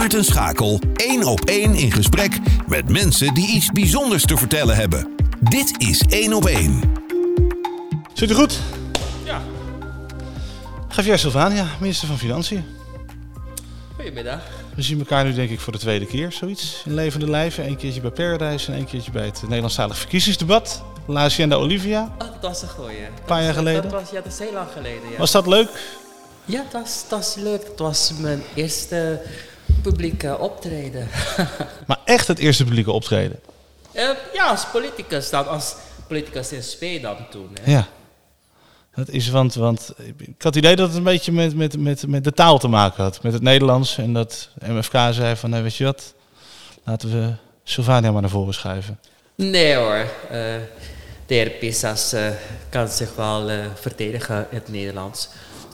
Maarten Schakel één op één in gesprek met mensen die iets bijzonders te vertellen hebben. Dit is één op één. Zit u goed? Ja, Javier Sylvania, minister van Financiën. goedemiddag. We zien elkaar nu denk ik voor de tweede keer, zoiets, in levende lijven. Eén keertje bij Paradise en één keertje bij het Nederlandstalig verkiezingsdebat. La Hacienda Olivia. Oh, dat was een goeie. Een paar jaar geleden? Dat was, ja, dat is heel lang geleden, ja. Was dat leuk? Ja, dat was, dat was leuk. Dat was mijn eerste publieke optreden. Maar echt het eerste publieke optreden. Eh, ja, als politicus dan. Als politicus in SP dan toen. Hè. Ja. Dat is, want, want ik had het idee dat het een beetje met, met, met, met de taal te maken had. Met het Nederlands. En dat MFK zei van, weet je wat, laten we Sylvania maar naar voren schuiven. Nee hoor. Eh, de heer Pisas eh, kan zich wel verdedigen in het Nederlands.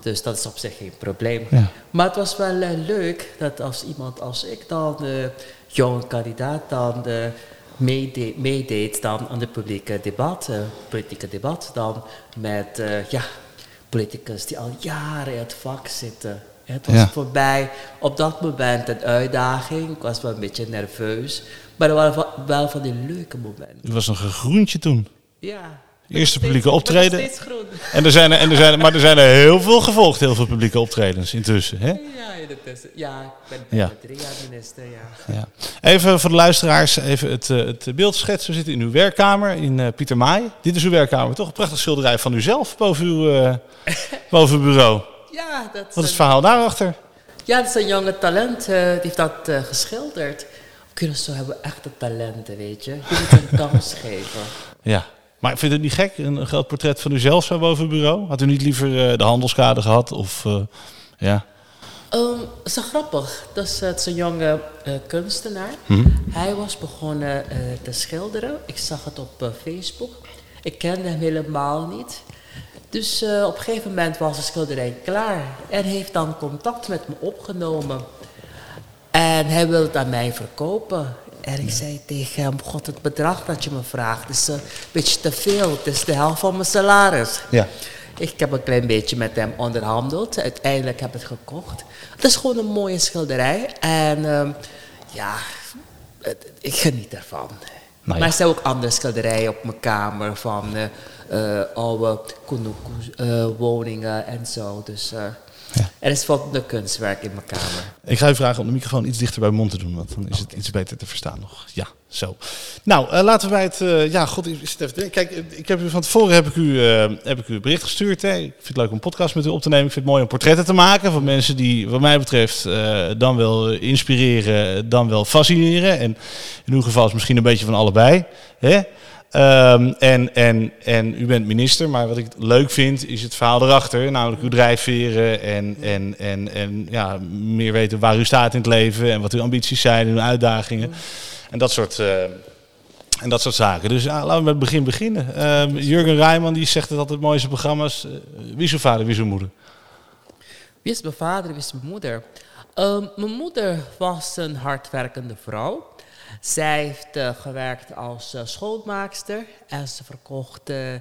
Dus dat is op zich geen probleem. Ja. Maar het was wel eh, leuk dat als iemand als ik dan, de jonge kandidaat, dan eh, meedeed, meedeed dan aan de publieke debat, eh, politieke debat, dan met eh, ja, politicus die al jaren in het vak zitten. Het was Ja. voorbij op dat moment een uitdaging. Ik was wel een beetje nerveus. Maar er waren wel- van die leuke momenten. U was nog een groentje toen. Ja. Eerste publieke optreden. steeds groen. En er zijn er, en er zijn er, maar er zijn er heel veel gevolgd, heel veel publieke optredens intussen. Hè? Ja. Ja, ik ben Ja. drie jaar minister, ja. Ja. Even voor de luisteraars, even het, eh, het beeld schetsen. We zitten in uw werkkamer in eh Pieter Maai. Dit is uw werkkamer, toch? Een prachtig schilderij van uzelf boven uw, eh, boven uw bureau. Ja, dat Wat is een- het verhaal daarachter? Ja, dat is een jonge talent. die heeft dat geschilderd. Curaçao hebben echte talenten, weet je. Je moet een kans geven. Ja. Maar ik vind het niet gek, een, een groot portret van uzelf zo boven uw bureau? Had u niet liever eh, de handelskade gehad? Of, eh, ja. Um, het is grappig. Dat is, het is een jonge eh, kunstenaar. Hij was begonnen eh, te schilderen. Ik zag het op eh, Facebook. Ik kende hem helemaal niet. Dus eh, op een gegeven moment was de schilderij klaar. En heeft dan contact met me opgenomen. En hij wil het aan mij verkopen. En ik zei tegen hem, god, het bedrag dat je me vraagt is eh, een beetje te veel. Het is de helft van mijn salaris. Ja. Ik heb een klein beetje met hem onderhandeld. Uiteindelijk heb ik het gekocht. Het is gewoon een mooie schilderij. En ehm, ja, het- ik geniet ervan. Nou ja. Maar er zijn ook andere schilderijen op mijn kamer van eh, eh, oude Kunuku-woningen en zo. Dus eh, Ja. er is voldoende kunstwerk in mijn kamer. Ik ga u vragen om de microfoon iets dichter bij mond te doen, want dan is het iets beter te verstaan nog. Ja, zo. Nou, eh, laten we bij het... eh, ja, god, ik zit even. Kijk, eh, ik heb u van tevoren heb ik u, heb ik u een bericht gestuurd. Hè. Ik vind het leuk om een podcast met u op te nemen. Ik vind het mooi om portretten te maken van mensen die, wat mij betreft, dan wel inspireren, dan wel fascineren. En in uw geval is misschien een beetje van allebei. Hè? Ehm, en, en, en u bent minister, maar wat ik leuk vind is het verhaal erachter. Namelijk uw drijfveren en, en, en, en ja, meer weten waar u staat in het leven en wat uw ambities zijn en uw uitdagingen. En dat soort, eh, en dat soort zaken. Dus ja, laten we met het begin beginnen. Ehm, Jurgen Rijman die zegt het altijd mooiste programma's. eh, wie is uw vader, wie is uw moeder? Wie is mijn vader, wie is mijn moeder? Ehm, mijn moeder was een hardwerkende vrouw. Zij heeft eh, gewerkt als eh, schoonmaakster en ze verkocht eh,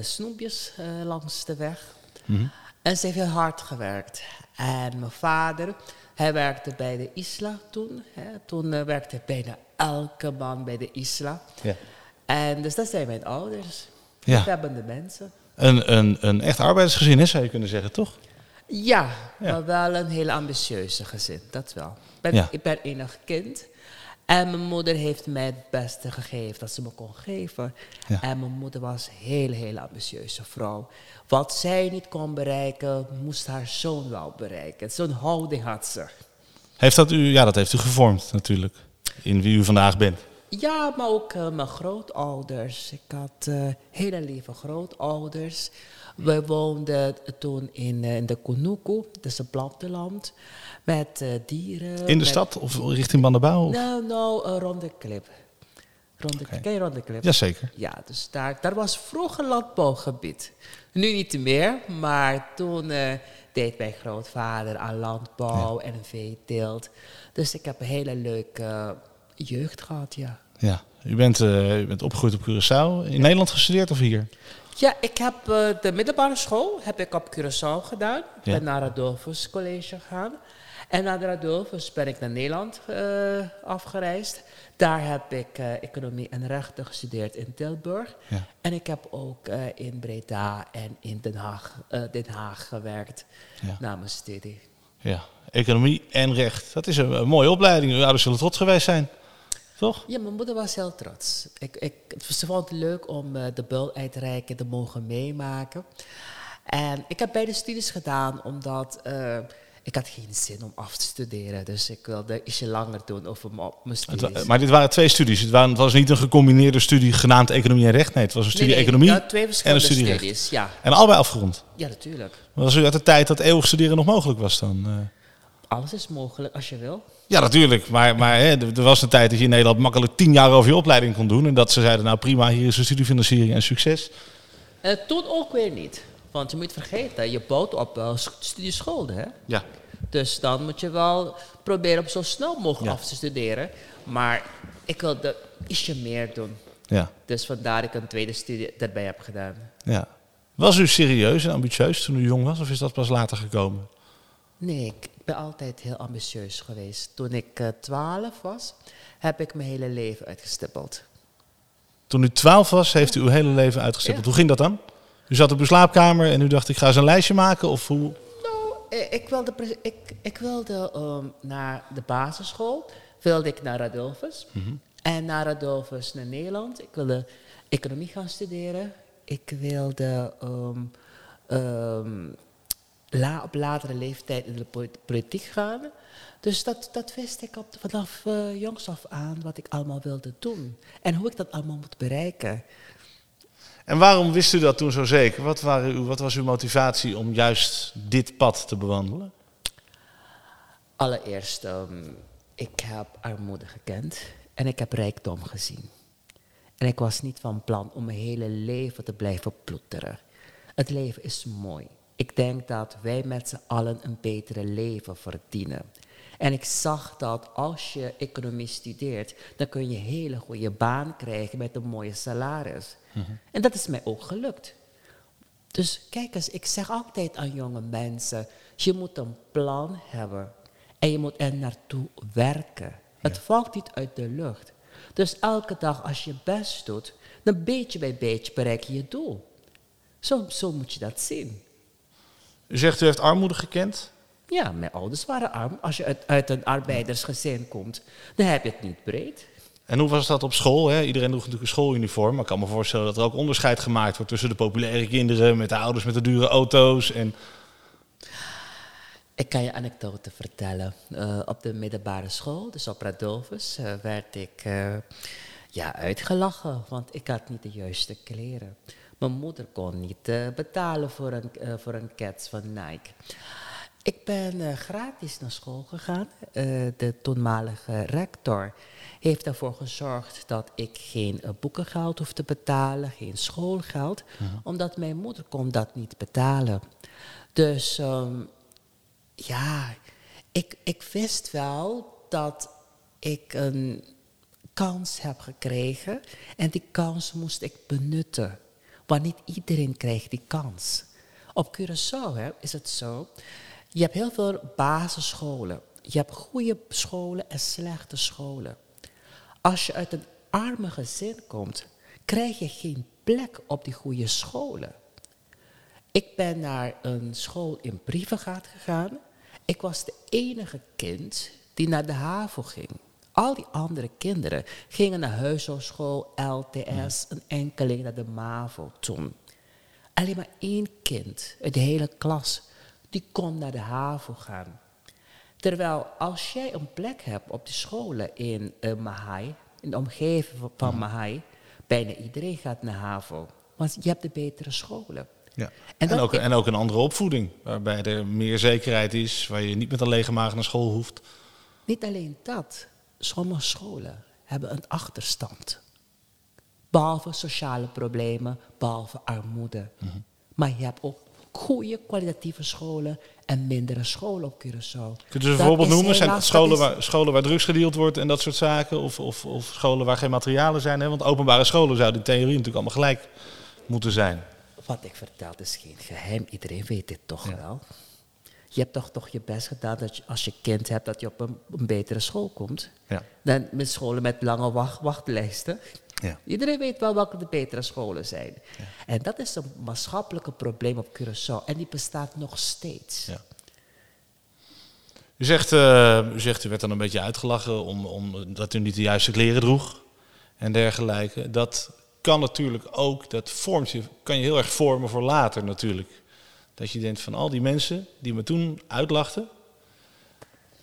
snoepjes langs de weg. En ze heeft heel hard gewerkt. En mijn vader, hij werkte bij de Isla toen. Hè. Toen werkte bijna elke man bij de Isla. Ja. En dus dat zijn mijn ouders. Ja. Liefhebbende mensen. Een, een, een echt arbeidersgezin, hè, zou je kunnen zeggen, toch? Ja, Ja. maar wel een heel ambitieuze gezin, dat wel. Ben, Ja. Ik ben enig kind. En mijn moeder heeft mij het beste gegeven dat ze me kon geven. Ja. En mijn moeder was een heel, heel ambitieuze vrouw. Wat zij niet kon bereiken, moest haar zoon wel bereiken. Zo'n houding had ze. Heeft dat u, ja, dat heeft u gevormd natuurlijk. In wie u vandaag bent. Ja, maar ook eh, mijn grootouders. Ik had eh, hele lieve grootouders. We woonden toen in, eh, in de Kunuku, dat is een platteland, met eh, dieren. In de stad of richting Bandabouw? of- Nou, nou, een ronde klip. Ronde, Oké. Ken je ronde klip? Jazeker. Ja, dus daar, daar was vroeger landbouwgebied. Nu niet meer, maar toen eh, deed mijn grootvader aan landbouw en een veeteelt. Dus ik heb een hele leuke jeugd gehad, ja. Ja. U bent, u bent opgegroeid op Curaçao. In Nederland gestudeerd of hier? Ja, ik heb eh, de middelbare school heb ik op Curaçao gedaan. Ik Ja. ben naar het Dolphus College gegaan. En na de Radolfus ben ik naar Nederland eh, afgereisd. Daar heb ik eh, economie en rechten gestudeerd in Tilburg. Ja. En ik heb ook in Breda en in Den Haag, Den Haag gewerkt Ja. na mijn studie. Ja, economie en recht. Dat is een, een mooie opleiding. Uw ouders zullen trots geweest zijn. Toch? Ja, mijn moeder was heel trots. Ik, ik, ze vond het leuk om eh, de bul uitreiken te mogen meemaken. En ik heb beide studies gedaan omdat eh, ik had geen zin om af te studeren. Dus ik wilde ietsje langer doen over mijn, studies. maar dit waren twee studies. Het, waren, het was niet een gecombineerde studie genaamd economie en recht. Nee, het was een studie Nee, nee, economie twee en een verschillende studie recht. studies. Ja. En allebei afgerond. ja, natuurlijk. Was u uit de tijd dat eeuwig studeren nog mogelijk was dan? eh? Alles is mogelijk als je wil. Ja, natuurlijk. Maar, maar hè, er was een tijd dat je in Nederland makkelijk tien jaar over je opleiding kon doen. En dat ze zeiden, nou prima, hier is een studiefinanciering en succes. Eh, toen ook weer niet. Want je moet vergeten, je bouwt op uh, studieschulden. Hè? Ja. Dus dan moet je wel proberen om zo snel mogelijk Ja. af te studeren. Maar ik wilde ietsje meer doen. Ja. Dus vandaar dat ik een tweede studie erbij heb gedaan. ja. Was u serieus en ambitieus toen u jong was? Of is dat pas later gekomen? Nee, ik ben altijd heel ambitieus geweest. Toen ik eh, 12 was, heb ik mijn hele leven uitgestippeld. Toen u twaalf was, heeft u uw hele leven uitgestippeld. Ja. Hoe ging dat dan? U zat op uw slaapkamer en u dacht, ik ga eens een lijstje maken? Of hoe? Nou, eh, ik wilde, ik, ik wilde ehm, naar de basisschool, wilde ik naar Radolfus. En naar Radolfus naar Nederland. Ik wilde economie gaan studeren. Ik wilde ehm, la, op latere leeftijd in de po- politiek gaan. Dus dat, dat wist ik op, vanaf eh, jongs af aan wat ik allemaal wilde doen. En hoe ik dat allemaal moet bereiken. En waarom wist u dat toen zo zeker? Wat, waren uw, wat was uw motivatie om juist dit pad te bewandelen? Allereerst, ehm, ik heb armoede gekend en ik heb rijkdom gezien. En ik was niet van plan om mijn hele leven te blijven ploeteren. Het leven is mooi. Ik denk dat wij met z'n allen een betere leven verdienen. En ik zag dat als je economie studeert, dan kun je een hele goede baan krijgen met een mooie salaris. En dat is mij ook gelukt. Dus kijk eens, ik zeg altijd aan jonge mensen, je moet een plan hebben en je moet er naartoe werken. Het valt niet uit de lucht. Dus elke dag als je best doet, dan beetje bij beetje bereik je je doel. Zo, zo moet je dat zien. U zegt u heeft armoede gekend. Ja, mijn ouders waren arm. Als je uit, uit een arbeidersgezin komt, dan heb je het niet breed. En hoe was dat op school? Hè? Iedereen droeg natuurlijk een schooluniform. Maar ik kan me voorstellen dat er ook onderscheid gemaakt wordt tussen de populaire kinderen met de ouders met de dure auto's. En Ik kan je anekdote vertellen. Eh, op de middelbare school, dus op Radolfus, eh, werd ik eh, ja, uitgelachen, want ik had niet de juiste kleren. Mijn moeder kon niet eh, betalen voor een, eh, voor een kets van Nike. Ik ben eh, gratis naar school gegaan. De toenmalige rector heeft ervoor gezorgd dat ik geen boekengeld hoef te betalen, geen schoolgeld, omdat mijn moeder kon dat niet betalen. Dus ehm, ja, ik, ik wist wel dat ik een kans heb gekregen en die kans moest ik benutten. Want niet iedereen krijgt die kans. Op Curaçao hè, is het zo, je hebt heel veel basisscholen. Je hebt goede scholen en slechte scholen. Als je uit een arme gezin komt, krijg je geen plek op die goede scholen. Ik ben naar een school in Brievengaat gegaan. Ik was de enige kind die naar de HAVO ging. Al die andere kinderen gingen naar huishoudschool, LTS, een enkeling naar de MAVO toen. Alleen maar één kind uit de hele klas, die kon naar de HAVO gaan. Terwijl als jij een plek hebt op de scholen in uh, Mahai, in de omgeving van Mahai, bijna iedereen gaat naar HAVO. Want je hebt de betere scholen. Ja. En, ook, en ook een andere opvoeding, waarbij er meer zekerheid is, waar je niet met een lege maag naar school hoeft. Niet alleen dat, sommige scholen hebben een achterstand. Behalve sociale problemen, behalve armoede. Maar je hebt ook goede kwalitatieve scholen en mindere scholen op Curaçao. Kunt u ze een Dat voorbeeld is noemen? Zijn het scholen waar, scholen waar drugs gedeeld wordt en dat soort zaken? Of, of, of scholen waar geen materialen zijn? Hè? Want openbare scholen zouden in theorie natuurlijk allemaal gelijk moeten zijn. Wat ik vertel is geen geheim, iedereen weet dit toch wel. Je hebt toch toch je best gedaan dat je, als je kind hebt, dat je op een, een betere school komt. Ja. Dan met scholen met lange wacht, wachtlijsten. Ja. Iedereen weet wel welke de betere scholen zijn. En dat is een maatschappelijke probleem op Curaçao. En die bestaat nog steeds. Ja. U zegt, eh, u zegt, u werd dan een beetje uitgelachen om, om, dat u niet de juiste kleren droeg en dergelijke. Dat kan natuurlijk ook, dat vormt je, kan je heel erg vormen voor later natuurlijk. Dat je denkt van al die mensen die me toen uitlachten,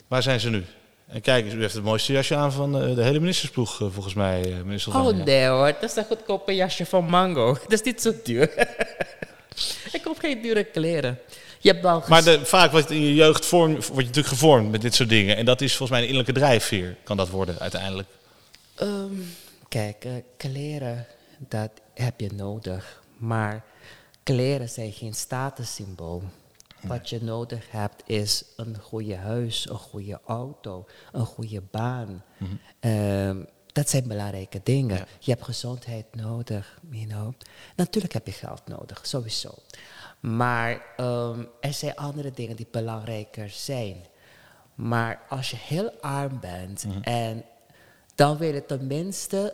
waar zijn ze nu? En kijk eens, u heeft het mooiste jasje aan van eh, de hele ministersploeg, eh, volgens mij, eh, meneer Oh nee hoor, dat is een goedkope jasje van Mango. Dat is niet zo duur. ik koop geen dure kleren. Je hebt wel Maar de, vaak wordt in je jeugd vorm, word je natuurlijk gevormd met dit soort dingen. En dat is volgens mij een innerlijke drijfveer, kan dat worden uiteindelijk. Ehm, kijk, kleren, dat heb je nodig. Maar kleren zijn geen statussymbool. Wat je nodig hebt is een goede huis, een goede auto, een goede baan. Ehm, dat zijn belangrijke dingen. Je hebt gezondheid nodig, you know. Natuurlijk heb je geld nodig, sowieso. Maar ehm, er zijn andere dingen die belangrijker zijn. Maar als je heel arm bent en dan wil je tenminste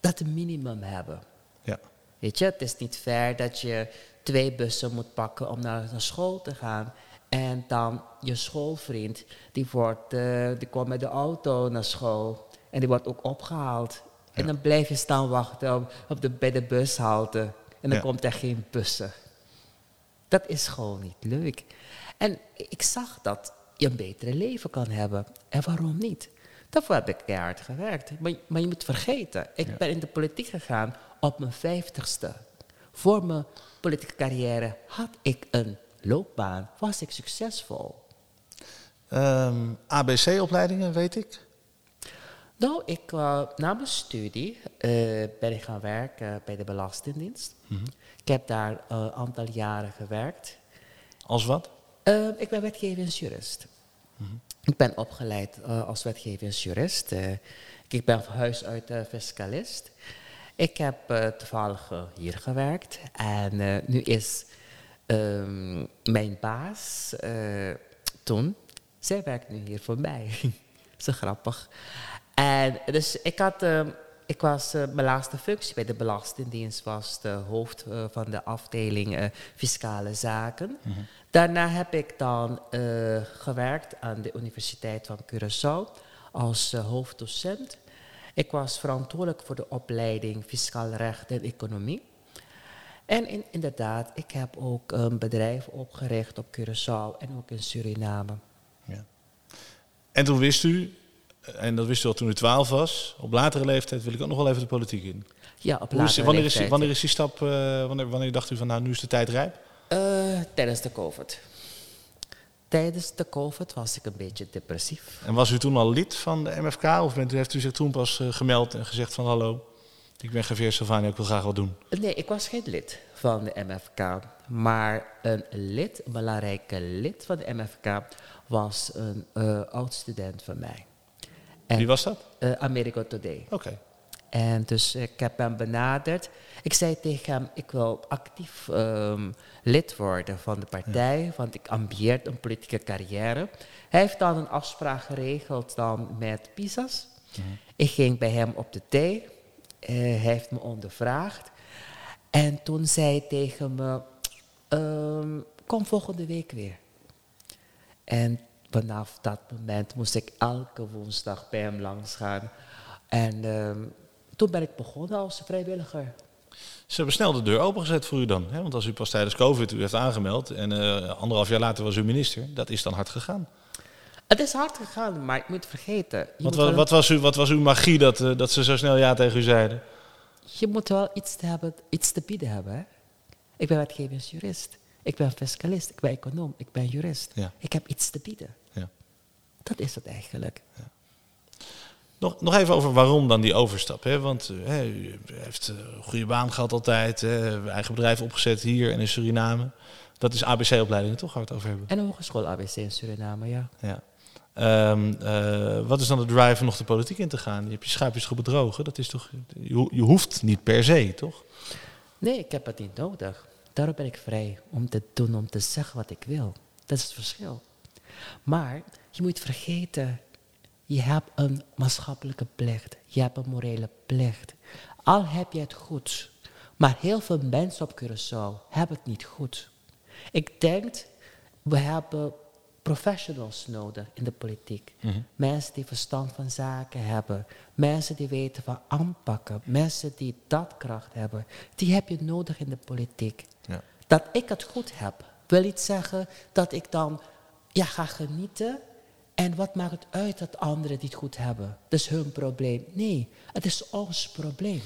dat minimum hebben. Weet je, het is niet fair dat je twee bussen moet pakken om naar, naar school te gaan. En dan je schoolvriend, die, wordt, eh, die komt met de auto naar school. En die wordt ook opgehaald. En dan blijf je staan wachten op, op de, bij de bushalte. En dan Ja. komt er geen bussen. Dat is gewoon niet leuk. En ik zag dat je een betere leven kan hebben. En waarom niet? Daarvoor heb ik keihard gewerkt. Maar, maar je moet vergeten, ik ben in de politiek gegaan op mijn vijftigste. Voor mijn politieke carrière had ik een loopbaan, was ik succesvol. Ehm, ABC-opleidingen, weet ik. Nou, ik, eh, na mijn studie eh, ben ik gaan werken bij de Belastingdienst. Ik heb daar eh, een aantal jaren gewerkt. Als wat? Eh, ik ben wetgevingsjurist. Ik ben opgeleid eh, als wetgevingsjurist. Eh, ik ben van huis uit eh, fiscalist. Ik heb eh, toevallig eh, hier gewerkt. En eh, nu is ehm, mijn baas toen, zij werkt nu hier voor mij. Zo grappig. En dus ik had... ehm, ik was, mijn laatste functie bij de Belastingdienst was de hoofd van de afdeling Fiscale Zaken. Daarna heb ik dan gewerkt aan de Universiteit van Curaçao als hoofddocent. Ik was verantwoordelijk voor de opleiding Fiscaal Recht en Economie. En in- inderdaad, ik heb ook een bedrijf opgericht op Curaçao en ook in Suriname. Ja. En toen wist u, en dat wist u al toen u 12 was, op latere leeftijd wil ik ook nog wel even de politiek in. Ja, op is, latere wanneer, is, leeftijd. wanneer is die stap, eh, wanneer, wanneer dacht u van nou nu is de tijd rijp? Eh, tijdens de COVID. Tijdens de COVID was ik een beetje depressief. En was u toen al lid van de MFK of bent u, heeft u zich toen pas eh, gemeld en gezegd van hallo, ik ben Javier Sylvania, ik wil graag wat doen. Nee, ik was geen lid van de MFK. Maar een lid, een belangrijke lid van de MFK, was een eh, oud-student van mij. En, Wie was dat? eh, America Today. Oké. En dus ik heb hem benaderd. Ik zei tegen hem, ik wil actief ehm, lid worden van de partij, want ik ambieer een politieke carrière. Hij heeft dan een afspraak geregeld dan met PISA's. Ik ging bij hem op de thee. Eh, hij heeft me ondervraagd. En toen zei hij tegen me, ehm, kom volgende week weer. En vanaf dat moment moest ik elke woensdag bij hem langs gaan. En ehm, toen ben ik begonnen als vrijwilliger. Ze hebben snel de deur opengezet voor u dan. Hè? Want als u pas tijdens COVID u heeft aangemeld en eh, anderhalf jaar later was u minister, dat is dan hard gegaan. Het is hard gegaan, maar ik moet vergeten. Je, Wat, moet, wa- wel, wat, was, u, wat was uw magie dat, eh, dat ze zo snel ja tegen u zeiden? je moet wel iets te, hebben, iets te bieden hebben. Hè? Ik ben wetgevingsjurist. Ik ben fiscalist. Ik ben econoom. Ik ben jurist. Ja. Ik heb iets te bieden. Ja. Dat is het eigenlijk. Nog, nog even over waarom dan die overstap. Hè? Want eh, hè, u heeft eh, een goede baan gehad altijd, hè? eigen bedrijf opgezet hier en in Suriname. Dat is ABC-opleidingen toch, waar we het over hebben? En een hogeschool ABC in Suriname, ja. Ja. Ehm, eh, wat is dan de drive om nog de politiek in te gaan? Je hebt je schuipjes goed bedrogen. Dat is toch, je, je hoeft niet per se, toch? Nee, ik heb het niet nodig. Daarom ben ik vrij om te doen, om te zeggen wat ik wil. Dat is het verschil. Maar je moet vergeten, je hebt een maatschappelijke plicht. Je hebt een morele plicht. Al heb je het goed. Maar heel veel mensen op Curaçao hebben het niet goed. Ik denk, we hebben professionals nodig in de politiek. Mensen die verstand van zaken hebben. Mensen die weten van aanpakken. Mensen die daadkracht hebben. Die heb je nodig in de politiek. Ja. Dat ik het goed heb, wil niet zeggen dat ik dan ja, ga genieten. En wat maakt het uit dat anderen die het goed hebben? Dat is hun probleem. Nee, het is ons probleem.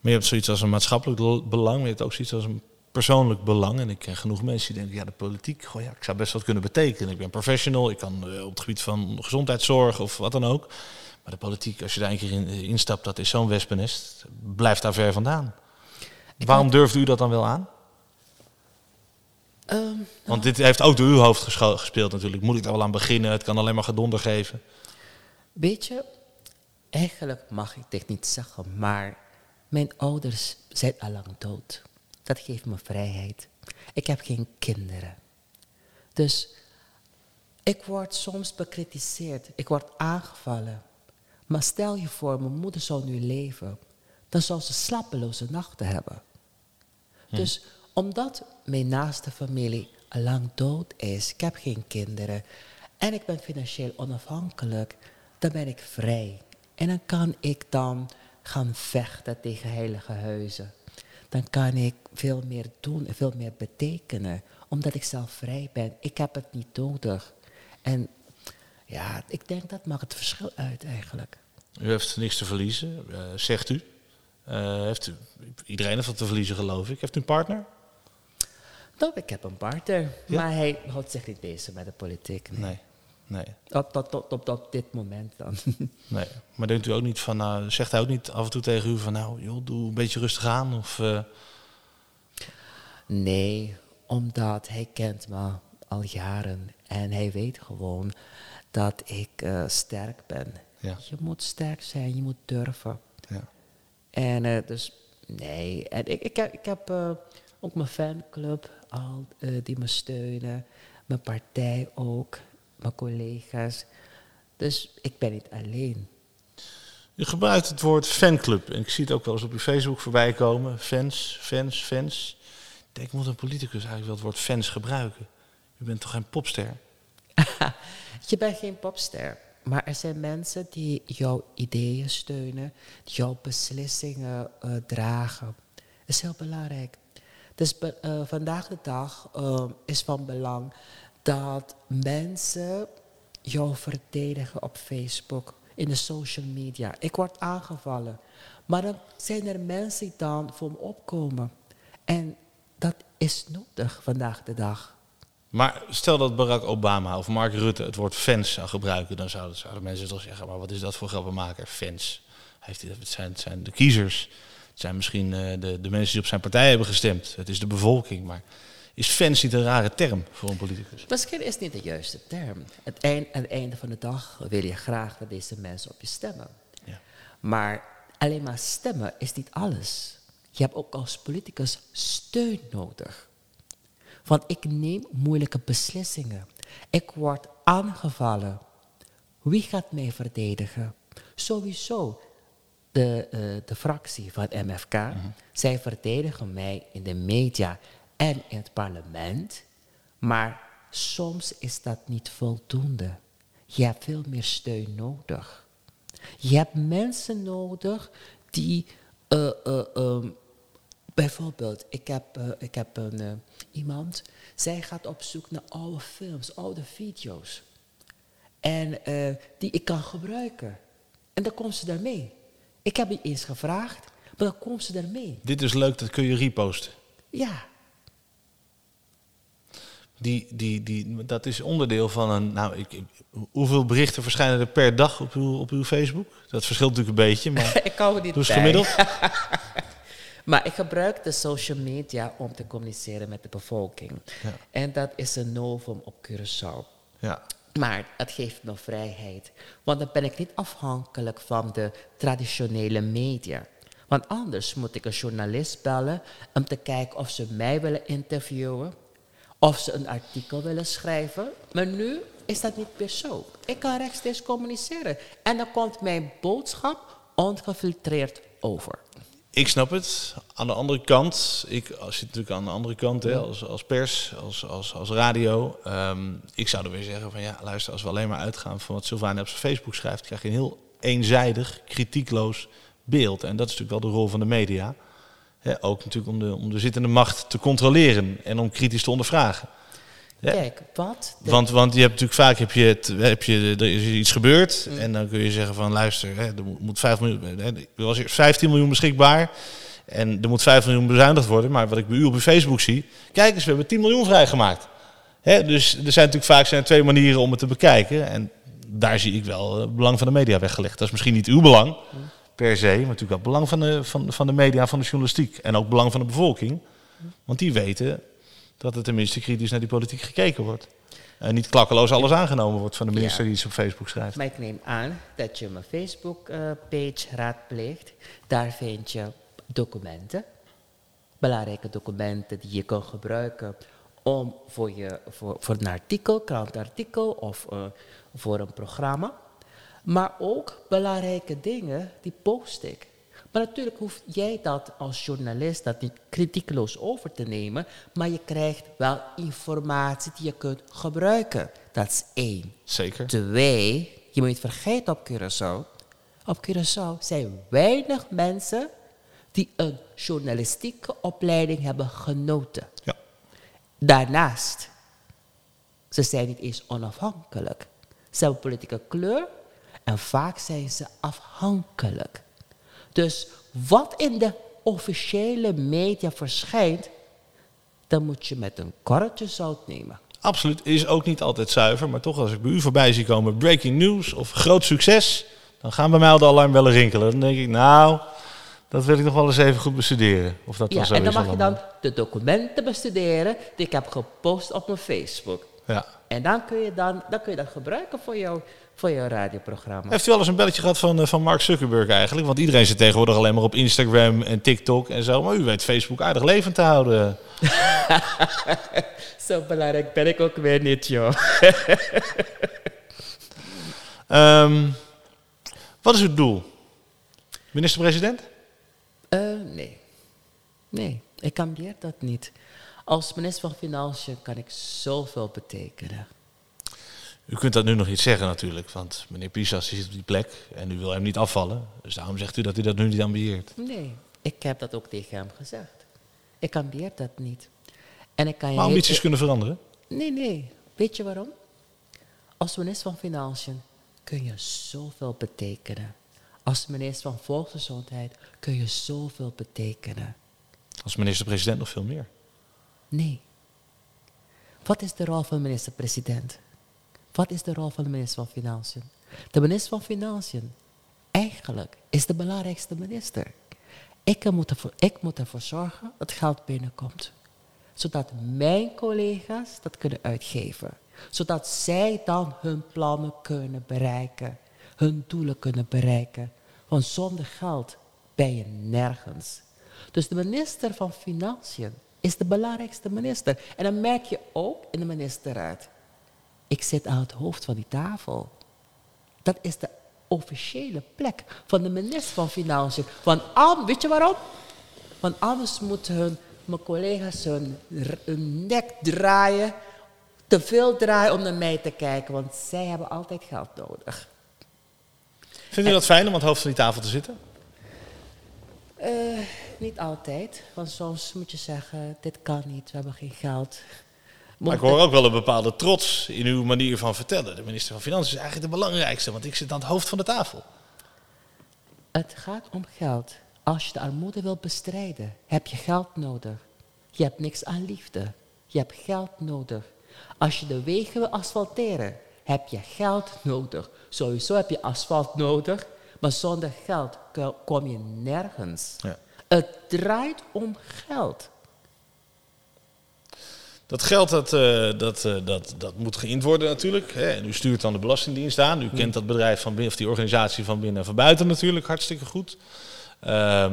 Maar je hebt zoiets als een maatschappelijk belang, maar je hebt ook zoiets als een persoonlijk belang. En ik ken genoeg mensen die denken, ja, de politiek, goh, ja, ik zou best wat kunnen betekenen. Ik ben professional, ik kan eh, op het gebied van gezondheidszorg of wat dan ook. Maar de politiek, als je daar een keer in eh, instapt, dat is zo'n wespennest. Blijf daar ver vandaan. Waarom durfde u dat dan wel aan? Ehm, Want dit heeft ook door uw hoofd gespeeld natuurlijk. Moet ik er wel aan beginnen? Het kan alleen maar gedonder geven. Weet je, eigenlijk mag ik dit niet zeggen, maar mijn ouders zijn al lang dood. Dat geeft me vrijheid. Ik heb geen kinderen. Dus ik word soms bekritiseerd, ik word aangevallen. Maar stel je voor, mijn moeder zou nu leven, dan zou ze slapeloze nachten hebben. Dus omdat mijn naaste familie lang dood is, ik heb geen kinderen en ik ben financieel onafhankelijk, dan ben ik vrij. En dan kan ik dan gaan vechten tegen heilige huizen. Dan kan ik veel meer doen en veel meer betekenen, omdat ik zelf vrij ben. Ik heb het niet nodig. En ja, ik denk dat maakt het verschil uit eigenlijk. U heeft niks te verliezen, eh, zegt u. Eh, heeft. Iedereen heeft wat te verliezen, geloof ik. Heeft u een partner? Nou, ik heb een partner, Ja? maar hij houdt zich niet bezig met de politiek. nee. Nee. Nee. Op, op, op dit moment dan. nee. Maar denkt u ook niet van, nou, zegt hij ook niet af en toe tegen u van, nou, joh, doe een beetje rustig aan? Of, eh, nee, omdat hij kent me al jaren en hij weet gewoon dat ik eh, sterk ben. Ja. Je moet sterk zijn, je moet durven. ja. En eh, dus, nee. En ik, ik heb, ik heb eh, ook mijn fanclub al, eh, die me steunen. Mijn partij ook. Mijn collega's. Dus ik ben niet alleen. U gebruikt het woord fanclub. En ik zie het ook wel eens op uw Facebook voorbij komen. Fans, fans, fans. Ik denk, moet een politicus eigenlijk wel het woord fans gebruiken? U bent toch geen popster? Je bent geen popster. Maar er zijn mensen die jouw ideeën steunen, die jouw beslissingen eh, dragen. Dat is heel belangrijk. Dus eh, vandaag de dag eh, is van belang dat mensen jou verdedigen op Facebook, in de social media. Ik word aangevallen. Maar dan zijn er mensen die dan voor me opkomen. En dat is nodig vandaag de dag. Maar stel dat Barack Obama of Mark Rutte het woord fans zou gebruiken, dan zouden, zouden mensen toch zeggen, maar wat is dat voor grappenmaker? Fans. Heeft het, zijn, het zijn de kiezers. Het zijn misschien eh, de, de mensen die op zijn partij hebben gestemd. Het is de bevolking. Maar is fans niet een rare term voor een politicus? Misschien is het niet de juiste term. Het eind, aan het einde van de dag wil je graag dat deze mensen op je stemmen. Ja. Maar alleen maar stemmen is niet alles. Je hebt ook als politicus steun nodig. Want ik neem moeilijke beslissingen. Ik word aangevallen. Wie gaat mij verdedigen? Sowieso de, eh, de fractie van MFK. Zij verdedigen mij in de media en in het parlement. Maar soms is dat niet voldoende. Je hebt veel meer steun nodig. Je hebt mensen nodig die, eh, eh, ehm, bijvoorbeeld, ik heb, ik heb een, iemand, zij gaat op zoek naar oude films, oude video's. En die ik kan gebruiken. En dan komt ze daarmee. Ik heb niet eens gevraagd, maar dan komt ze daarmee. Dit is leuk, dat kun je reposten. Ja, Die, die, die, dat is onderdeel van een. Nou, ik, ik- hoeveel berichten verschijnen er per dag op uw, op uw Facebook? Dat verschilt natuurlijk een beetje, maar. ik hou er niet bij. gemiddeld. Maar ik gebruik de social media om te communiceren met de bevolking. Ja. En dat is een novum op Curaçao. Ja. Maar het geeft me vrijheid. Want dan ben ik niet afhankelijk van de traditionele media. Want anders moet ik een journalist bellen om te kijken of ze mij willen interviewen. of ze een artikel willen schrijven. Maar nu is dat niet meer zo. Ik kan rechtstreeks communiceren. En dan komt mijn boodschap ongefiltreerd over. Ik snap het. Aan de andere kant, ik zit natuurlijk aan de andere kant hè, als, als pers, als, als, als radio. Ehm, ik zou er weer zeggen van ja, luister, als we alleen maar uitgaan van wat Sylvana op zijn Facebook schrijft, krijg je een heel eenzijdig, kritiekloos beeld. En dat is natuurlijk wel de rol van de media. Hè, ook natuurlijk om de, om de zittende macht te controleren en om kritisch te ondervragen. Kijk, wat? Want, want je hebt natuurlijk vaak heb je het, heb je, er is iets gebeurd en dan kun je zeggen van luister, hè, er moet- moet 5 miljoen, hè, er was eerst 15 miljoen beschikbaar en er moet 5 miljoen bezuinigd worden. Maar wat ik bij u op Facebook zie, kijk eens, we hebben 10 miljoen vrijgemaakt. Hè, dus er zijn natuurlijk vaak zijn twee manieren om het te bekijken en daar zie ik wel eh, het belang van de media weggelegd. Dat is misschien niet uw belang per se, maar natuurlijk wel het belang van de, van, van de media, van de journalistiek en ook het belang van de bevolking. Want die weten dat er tenminste kritisch naar die politiek gekeken wordt. En niet klakkeloos alles aangenomen wordt van de minister Ja. die iets op Facebook schrijft. Maar ik neem aan dat je mijn Facebook-page raadpleegt. Daar vind je documenten, belangrijke documenten die je kan gebruiken om voor, je, voor, voor een artikel, krantartikel of eh, voor een programma. Maar ook belangrijke dingen, die post ik. Maar natuurlijk hoef jij dat als journalist dat niet kritiekloos over te nemen, maar je krijgt wel informatie die je kunt gebruiken. Dat is één. Zeker. Twee, je moet niet vergeten op Curaçao. Op Curaçao zijn weinig mensen die een journalistieke opleiding hebben genoten. Ja. Daarnaast, ze zijn niet eens onafhankelijk. Ze hebben politieke kleur en vaak zijn ze afhankelijk. Dus wat in de officiële media verschijnt, dan moet je met een korreltje zout nemen. Absoluut. Is ook niet altijd zuiver. Maar toch, als ik bij u voorbij zie komen breaking news of groot succes. dan gaan bij mij al de alarmbellen rinkelen. Dan denk ik, nou, dat wil ik nog wel eens even goed bestuderen. Of dat Ja, zo en dan mag je dan de documenten bestuderen die ik heb gepost op mijn Facebook. Ja. En dan kun je, dan, dan kun je dat gebruiken voor jouw, voor jouw radioprogramma. Heeft u al eens een belletje gehad van, eh, van Mark Zuckerberg eigenlijk? Want iedereen zit tegenwoordig alleen maar op Instagram en TikTok en zo. Maar u weet Facebook aardig levend te houden. Zo belangrijk ben ik ook weer niet, joh. Ehm, wat is uw doel? Minister-president? Eh, nee. Nee, ik ambieer dat niet. Als minister van Financiën kan ik zoveel betekenen. U kunt dat nu nog niet zeggen natuurlijk, want meneer Pisas zit op die plek en u wil hem niet afvallen. Dus daarom zegt u dat u dat nu niet ambieert. Nee, ik heb dat ook tegen hem gezegd. Ik ambieer dat niet. En ik kan je Maar heel- ambities kunnen veranderen. Nee, nee. Weet je waarom? Als minister van Financiën kun je zoveel betekenen. Als minister van Volksgezondheid kun je zoveel betekenen. Als minister-president nog veel meer. Nee. Wat is de rol van minister-president? Wat is de rol van de minister van Financiën? De minister van Financiën, eigenlijk, is de belangrijkste minister. Ik moet, ervoor, ik moet ervoor zorgen dat geld binnenkomt. Zodat mijn collega's dat kunnen uitgeven. Zodat zij dan hun plannen kunnen bereiken. Hun doelen kunnen bereiken. Want zonder geld ben je nergens. Dus de minister van Financiën is de belangrijkste minister. En dan merk je ook in de ministerraad. Ik zit aan het hoofd van die tafel. Dat is de officiële plek van de minister van Financiën. Want al, weet je waarom? Want anders moeten hun, mijn collega's hun, hun nek draaien, te veel draaien om naar mij te kijken. Want zij hebben altijd geld nodig. Vindt u dat fijn om aan het hoofd van die tafel te zitten? Eh, niet altijd, want soms moet je zeggen, dit kan niet, we hebben geen geld. Maar ik hoor ook wel een bepaalde trots in uw manier van vertellen. De minister van Financiën is eigenlijk de belangrijkste, want ik zit aan het hoofd van de tafel. Het gaat om geld. Als je de armoede wilt bestrijden, heb je geld nodig. Je hebt niks aan liefde. Je hebt geld nodig. Als je de wegen wil asfalteren, heb je geld nodig. Sowieso heb je asfalt nodig, maar zonder geld ko- kom je nergens. Ja. Het draait om geld. Dat geld dat, eh, dat, eh, dat, dat moet geïnd worden natuurlijk. Hè. En u stuurt dan de Belastingdienst aan. U kent dat bedrijf van binnen, of die organisatie van binnen en van buiten natuurlijk hartstikke goed. Ehm,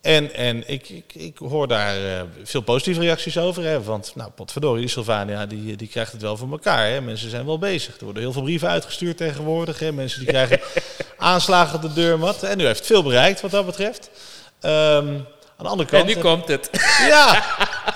En, en ik, ik, ik hoor daar eh, veel positieve reacties over. Hè, want, nou, potverdorie, Sylvania die, die krijgt het wel voor elkaar. Hè. Mensen zijn wel bezig. Er worden heel veel brieven uitgestuurd tegenwoordig. Hè. Mensen die krijgen aanslagen op de deurmat. En u heeft veel bereikt wat dat betreft. Ehm, aan de andere kant... En nu komt het. Ja!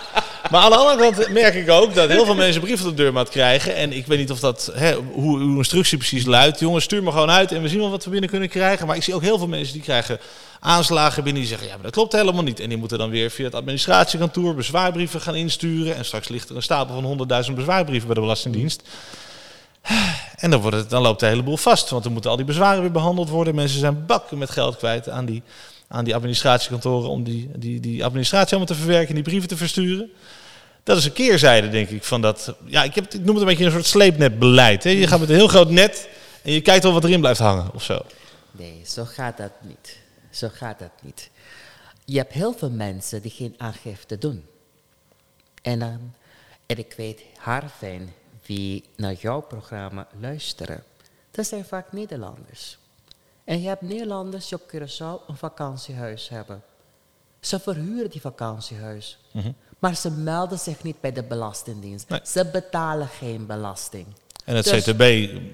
Maar aan de andere kant merk ik ook dat heel veel mensen brieven op de deurmat krijgen. En ik weet niet of dat, hè, hoe uw instructie precies luidt. Jongens, stuur me gewoon uit en we zien wel wat we binnen kunnen krijgen. Maar ik zie ook heel veel mensen die krijgen aanslagen binnen die zeggen, ja, maar dat klopt helemaal niet. En die moeten dan weer via het administratiekantoor bezwaarbrieven gaan insturen. En straks ligt er een stapel van 100.000 bezwaarbrieven bij de Belastingdienst. En dan, wordt het, dan loopt de hele boel vast, want dan moeten al die bezwaren weer behandeld worden. Mensen zijn bakken met geld kwijt aan die, aan die administratiekantoren om die, die, die administratie allemaal te verwerken en die brieven te versturen. Dat is een keerzijde, denk ik, van dat... Ja, ik, heb, noem het een beetje een soort sleepnetbeleid. Hè? Je gaat met een heel groot net en je kijkt wel wat erin blijft hangen of zo. Nee, zo gaat dat niet. Zo gaat dat niet. Je hebt heel veel mensen die geen aangifte doen. En, dan, en ik weet haar fijn wie naar jouw programma luisteren. Dat zijn vaak Nederlanders. En je hebt Nederlanders die op Curaçao een vakantiehuis hebben. Ze verhuren die vakantiehuis. Maar ze melden zich niet bij de Belastingdienst. Nee. Ze betalen geen belasting. En het Dus- CTB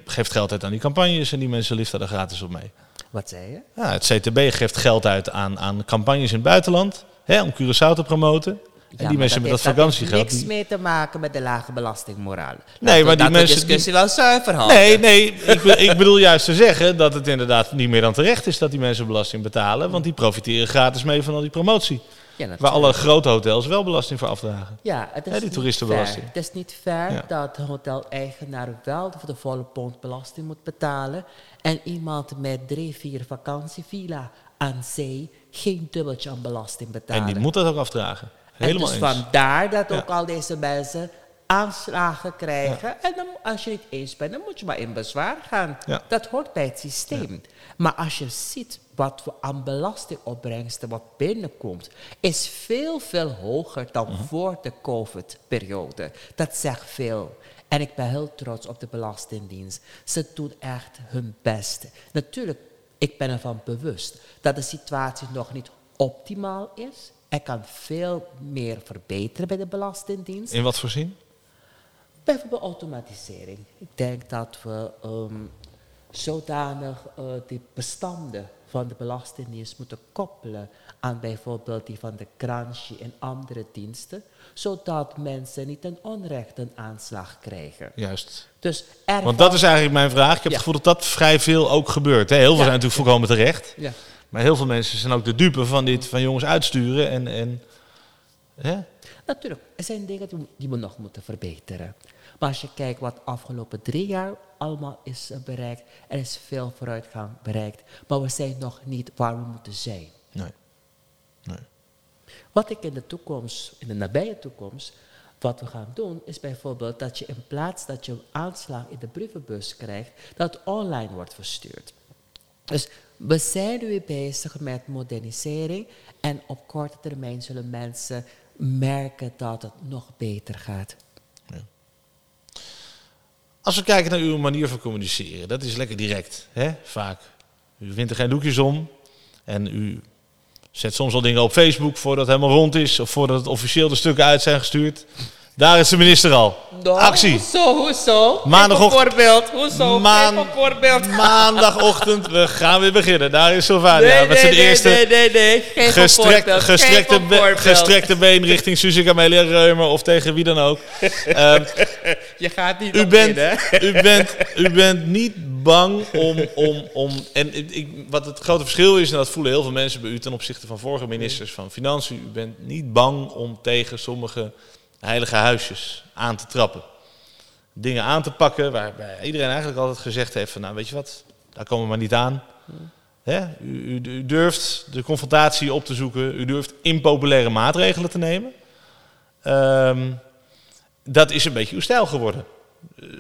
geeft geld uit aan die campagnes en die mensen liefden er gratis op mee. Wat zei je? Ja, het CTB geeft geld uit aan, aan campagnes in het buitenland hè, om Curaçao te promoten. En die mensen met dat heeft- vakantiegeld... heeft niks mee te maken met de lage belastingmoraal. Nee, maar die dat mensen de discussie wel zuiver houden. Nee, nee, ik, be- ik bedoel juist te zeggen dat het inderdaad niet meer dan terecht is dat die mensen belasting betalen. Want die profiteren gratis mee van al die promotie. Ja, Waar alle grote hotels wel belasting voor afdragen. Ja, het is Hè, die toeristenbelasting. fair. Het is niet fair Ja. dat de hoteleigenaar wel voor de volle pond belasting moet betalen. En iemand met drie, vier vakantievilla aan zee geen dubbeltje aan belasting betalen. En die moet dat ook afdragen. En Helemaal dus eens. vandaar dat Ja. ook al deze mensen aanslagen krijgen. En dan, als je niet eens bent, dan moet je maar in bezwaar gaan. Ja. Dat hoort bij het systeem. Maar als je ziet wat we aan belastingopbrengsten wat binnenkomt, is veel, veel hoger dan Mhm. voor de COVID-periode. Dat zegt veel. En ik ben heel trots op de Belastingdienst. Ze doen echt hun best. Natuurlijk, ik ben ervan bewust dat de situatie nog niet optimaal is. Er kan veel meer verbeteren bij de Belastingdienst. In wat voor zin? Bijvoorbeeld automatisering. Ik denk dat we ehm, zodanig eh, die bestanden van de Belastingdienst moeten koppelen aan bijvoorbeeld die van de Granchi en andere diensten, zodat mensen niet een onrecht een aanslag krijgen. Juist. Dus Want dat is eigenlijk mijn vraag. Ik heb Ja. het gevoel dat dat vrij veel ook gebeurt. Hè? Heel veel Ja. zijn natuurlijk volkomen terecht. Ja. Maar heel veel mensen zijn ook de dupe van dit, van jongens uitsturen. En, en, hè? Natuurlijk, er zijn dingen die, we nog moeten verbeteren. Maar als je kijkt wat de afgelopen drie jaar allemaal is eh, bereikt, er is veel vooruitgang bereikt. Maar we zijn nog niet waar we moeten zijn. Nee. nee. Wat ik in de toekomst, in de nabije toekomst, wat we gaan doen, is bijvoorbeeld dat je in plaats dat je een aanslag in de brievenbus krijgt, dat online wordt verstuurd. Dus we zijn nu bezig met modernisering en op korte termijn zullen mensen merken dat het nog beter gaat. Als we kijken naar uw manier van communiceren, dat is lekker direct, hè? vaak. U wint er geen doekjes om en u zet soms al dingen op Facebook voordat het helemaal rond is of voordat het officieel de stukken uit zijn gestuurd. Daar is de minister al. Actie. Hoezo, hoezo? Maandagochtend- voorbeeld. Hoezo? Maan- voorbeeld. Maandagochtend, we gaan weer beginnen. Daar is Sylvania Nee, met zijn nee, nee, eerste nee, nee, nee. Geef een gestrekt, voorbeeld. gestrekte, be- gestrekte been richting Suze Camelia Reumer of tegen wie dan ook. Ehm, Je gaat niet u, bent, in, u, bent, u bent niet bang om... om, om en ik, wat het grote verschil is, en dat voelen heel veel mensen bij u ten opzichte van vorige ministers van Financiën. U bent niet bang om tegen sommige heilige huisjes aan te trappen. Dingen aan te pakken waarbij iedereen eigenlijk altijd gezegd heeft van... Nou, weet je wat, daar komen we maar niet aan. Hè? U, u, u durft de confrontatie op te zoeken. U durft impopulaire maatregelen te nemen. Ehm, dat is een beetje uw stijl geworden.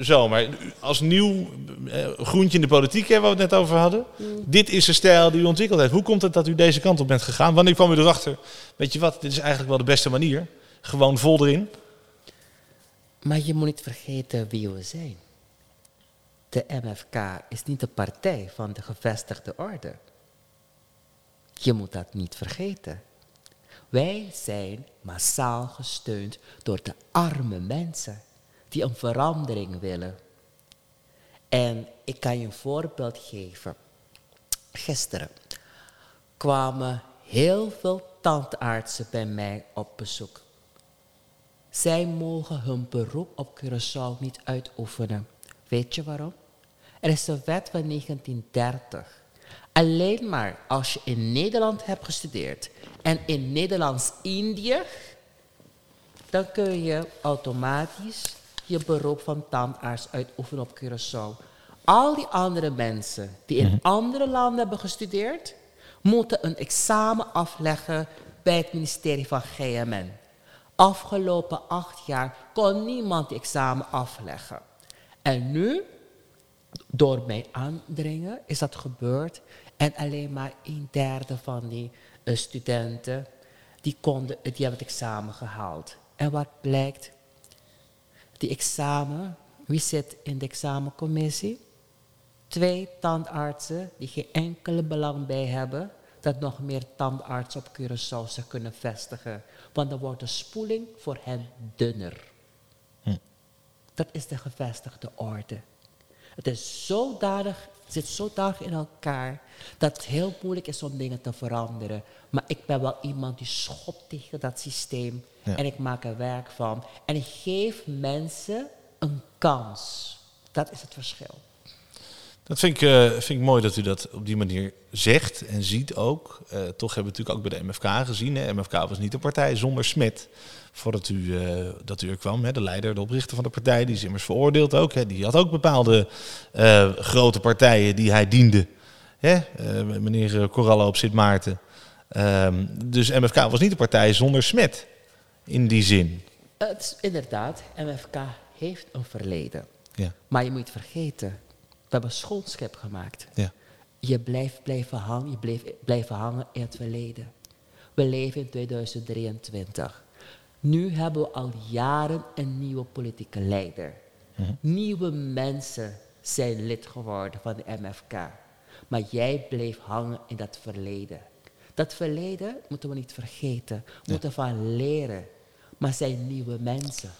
Zo, maar als nieuw eh, groentje in de politiek, hè, waar we het net over hadden. Dit is de stijl die u ontwikkeld heeft. Hoe komt het dat u deze kant op bent gegaan? Wanneer kwam u erachter? Weet je wat, dit is eigenlijk wel de beste manier. Gewoon vol erin. Maar je moet niet vergeten wie we zijn. De MFK is niet de partij van de gevestigde orde. Je moet dat niet vergeten. Wij zijn massaal gesteund door de arme mensen die een verandering willen. En ik kan je een voorbeeld geven. Gisteren kwamen heel veel tandartsen bij mij op bezoek. Zij mogen hun beroep op Curaçao niet uitoefenen. Weet je waarom? Er is een wet van 1930. Alleen maar als je in Nederland hebt gestudeerd en in Nederlands-Indië, dan kun je automatisch je beroep van tandarts uitoefenen op Curaçao. Al die andere mensen die in andere landen hebben gestudeerd, moeten een examen afleggen bij het ministerie van GMN. Afgelopen acht jaar kon niemand die examen afleggen. En nu, door mijn aandringen, is dat gebeurd. En alleen maar een derde van die uh, studenten, die, konden, die hebben het examen gehaald. En wat blijkt? Die examen, wie zit in de examencommissie? Twee tandartsen die geen enkele belang bij hebben dat nog meer tandartsen op Curaçao zich kunnen vestigen. Want dan wordt de spoeling voor hen dunner. Hm. Dat is de gevestigde orde. Het is zodanig, het zit zodanig in elkaar dat het heel moeilijk is om dingen te veranderen. Maar ik ben wel iemand die schopt tegen dat systeem. En ik maak er werk van. En ik geef mensen een kans. Dat is het verschil. Dat vind ik, uh, vind ik mooi dat u dat op die manier zegt en ziet ook. Uh, toch hebben we natuurlijk ook bij de MFK gezien. Hè. MFK was niet een partij zonder Smet. Voordat u, uh, dat u er kwam, hè, de leider, de oprichter van de partij, die is immers veroordeeld ook. Hè. Die had ook bepaalde grote partijen die hij diende. Hè. meneer Corallo op Sint Maarten. Ehm, dus MFK was niet een partij zonder Smet, in die zin. Het is inderdaad, MFK heeft een verleden. Ja. Maar je moet vergeten, we hebben schoolschep gemaakt. Ja. Je blijft blijven hangen, je blijft blijven hangen in het verleden. We leven in 2023. Nu hebben we al jaren een nieuwe politieke leider. Mhm. Nieuwe mensen zijn lid geworden van de MFK. Maar jij bleef hangen in dat verleden. Dat verleden moeten we niet vergeten. We moeten van leren. Maar zijn nieuwe mensen.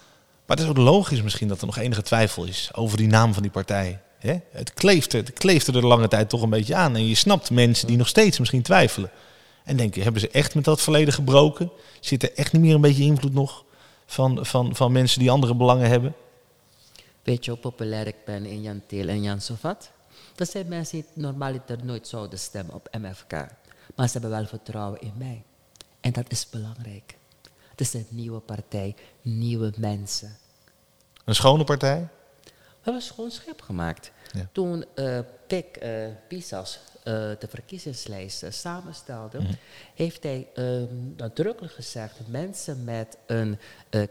Maar het is ook logisch misschien dat er nog enige twijfel is over die naam van die partij. Hè? Het, kleeft er, het kleeft er de lange tijd toch een beetje aan. En je snapt mensen die nog steeds misschien twijfelen. En denken, hebben ze echt met dat verleden gebroken? Zit er echt niet meer een beetje invloed nog van, van, van mensen die andere belangen hebben? Weet je hoe populair ik ben in Jan Teel en Jan Sovat? Dat zijn mensen die normaliter nooit zouden stemmen op MFK. Maar ze hebben wel vertrouwen in mij. En dat is belangrijk. Het is een nieuwe partij, nieuwe mensen. Een schone partij? Hebben schoon schip gemaakt. Ja. Toen uh, Pik uh, Pisas uh, de verkiezingslijst samenstelde, Mhm. heeft hij um, nadrukkelijk gezegd: mensen met een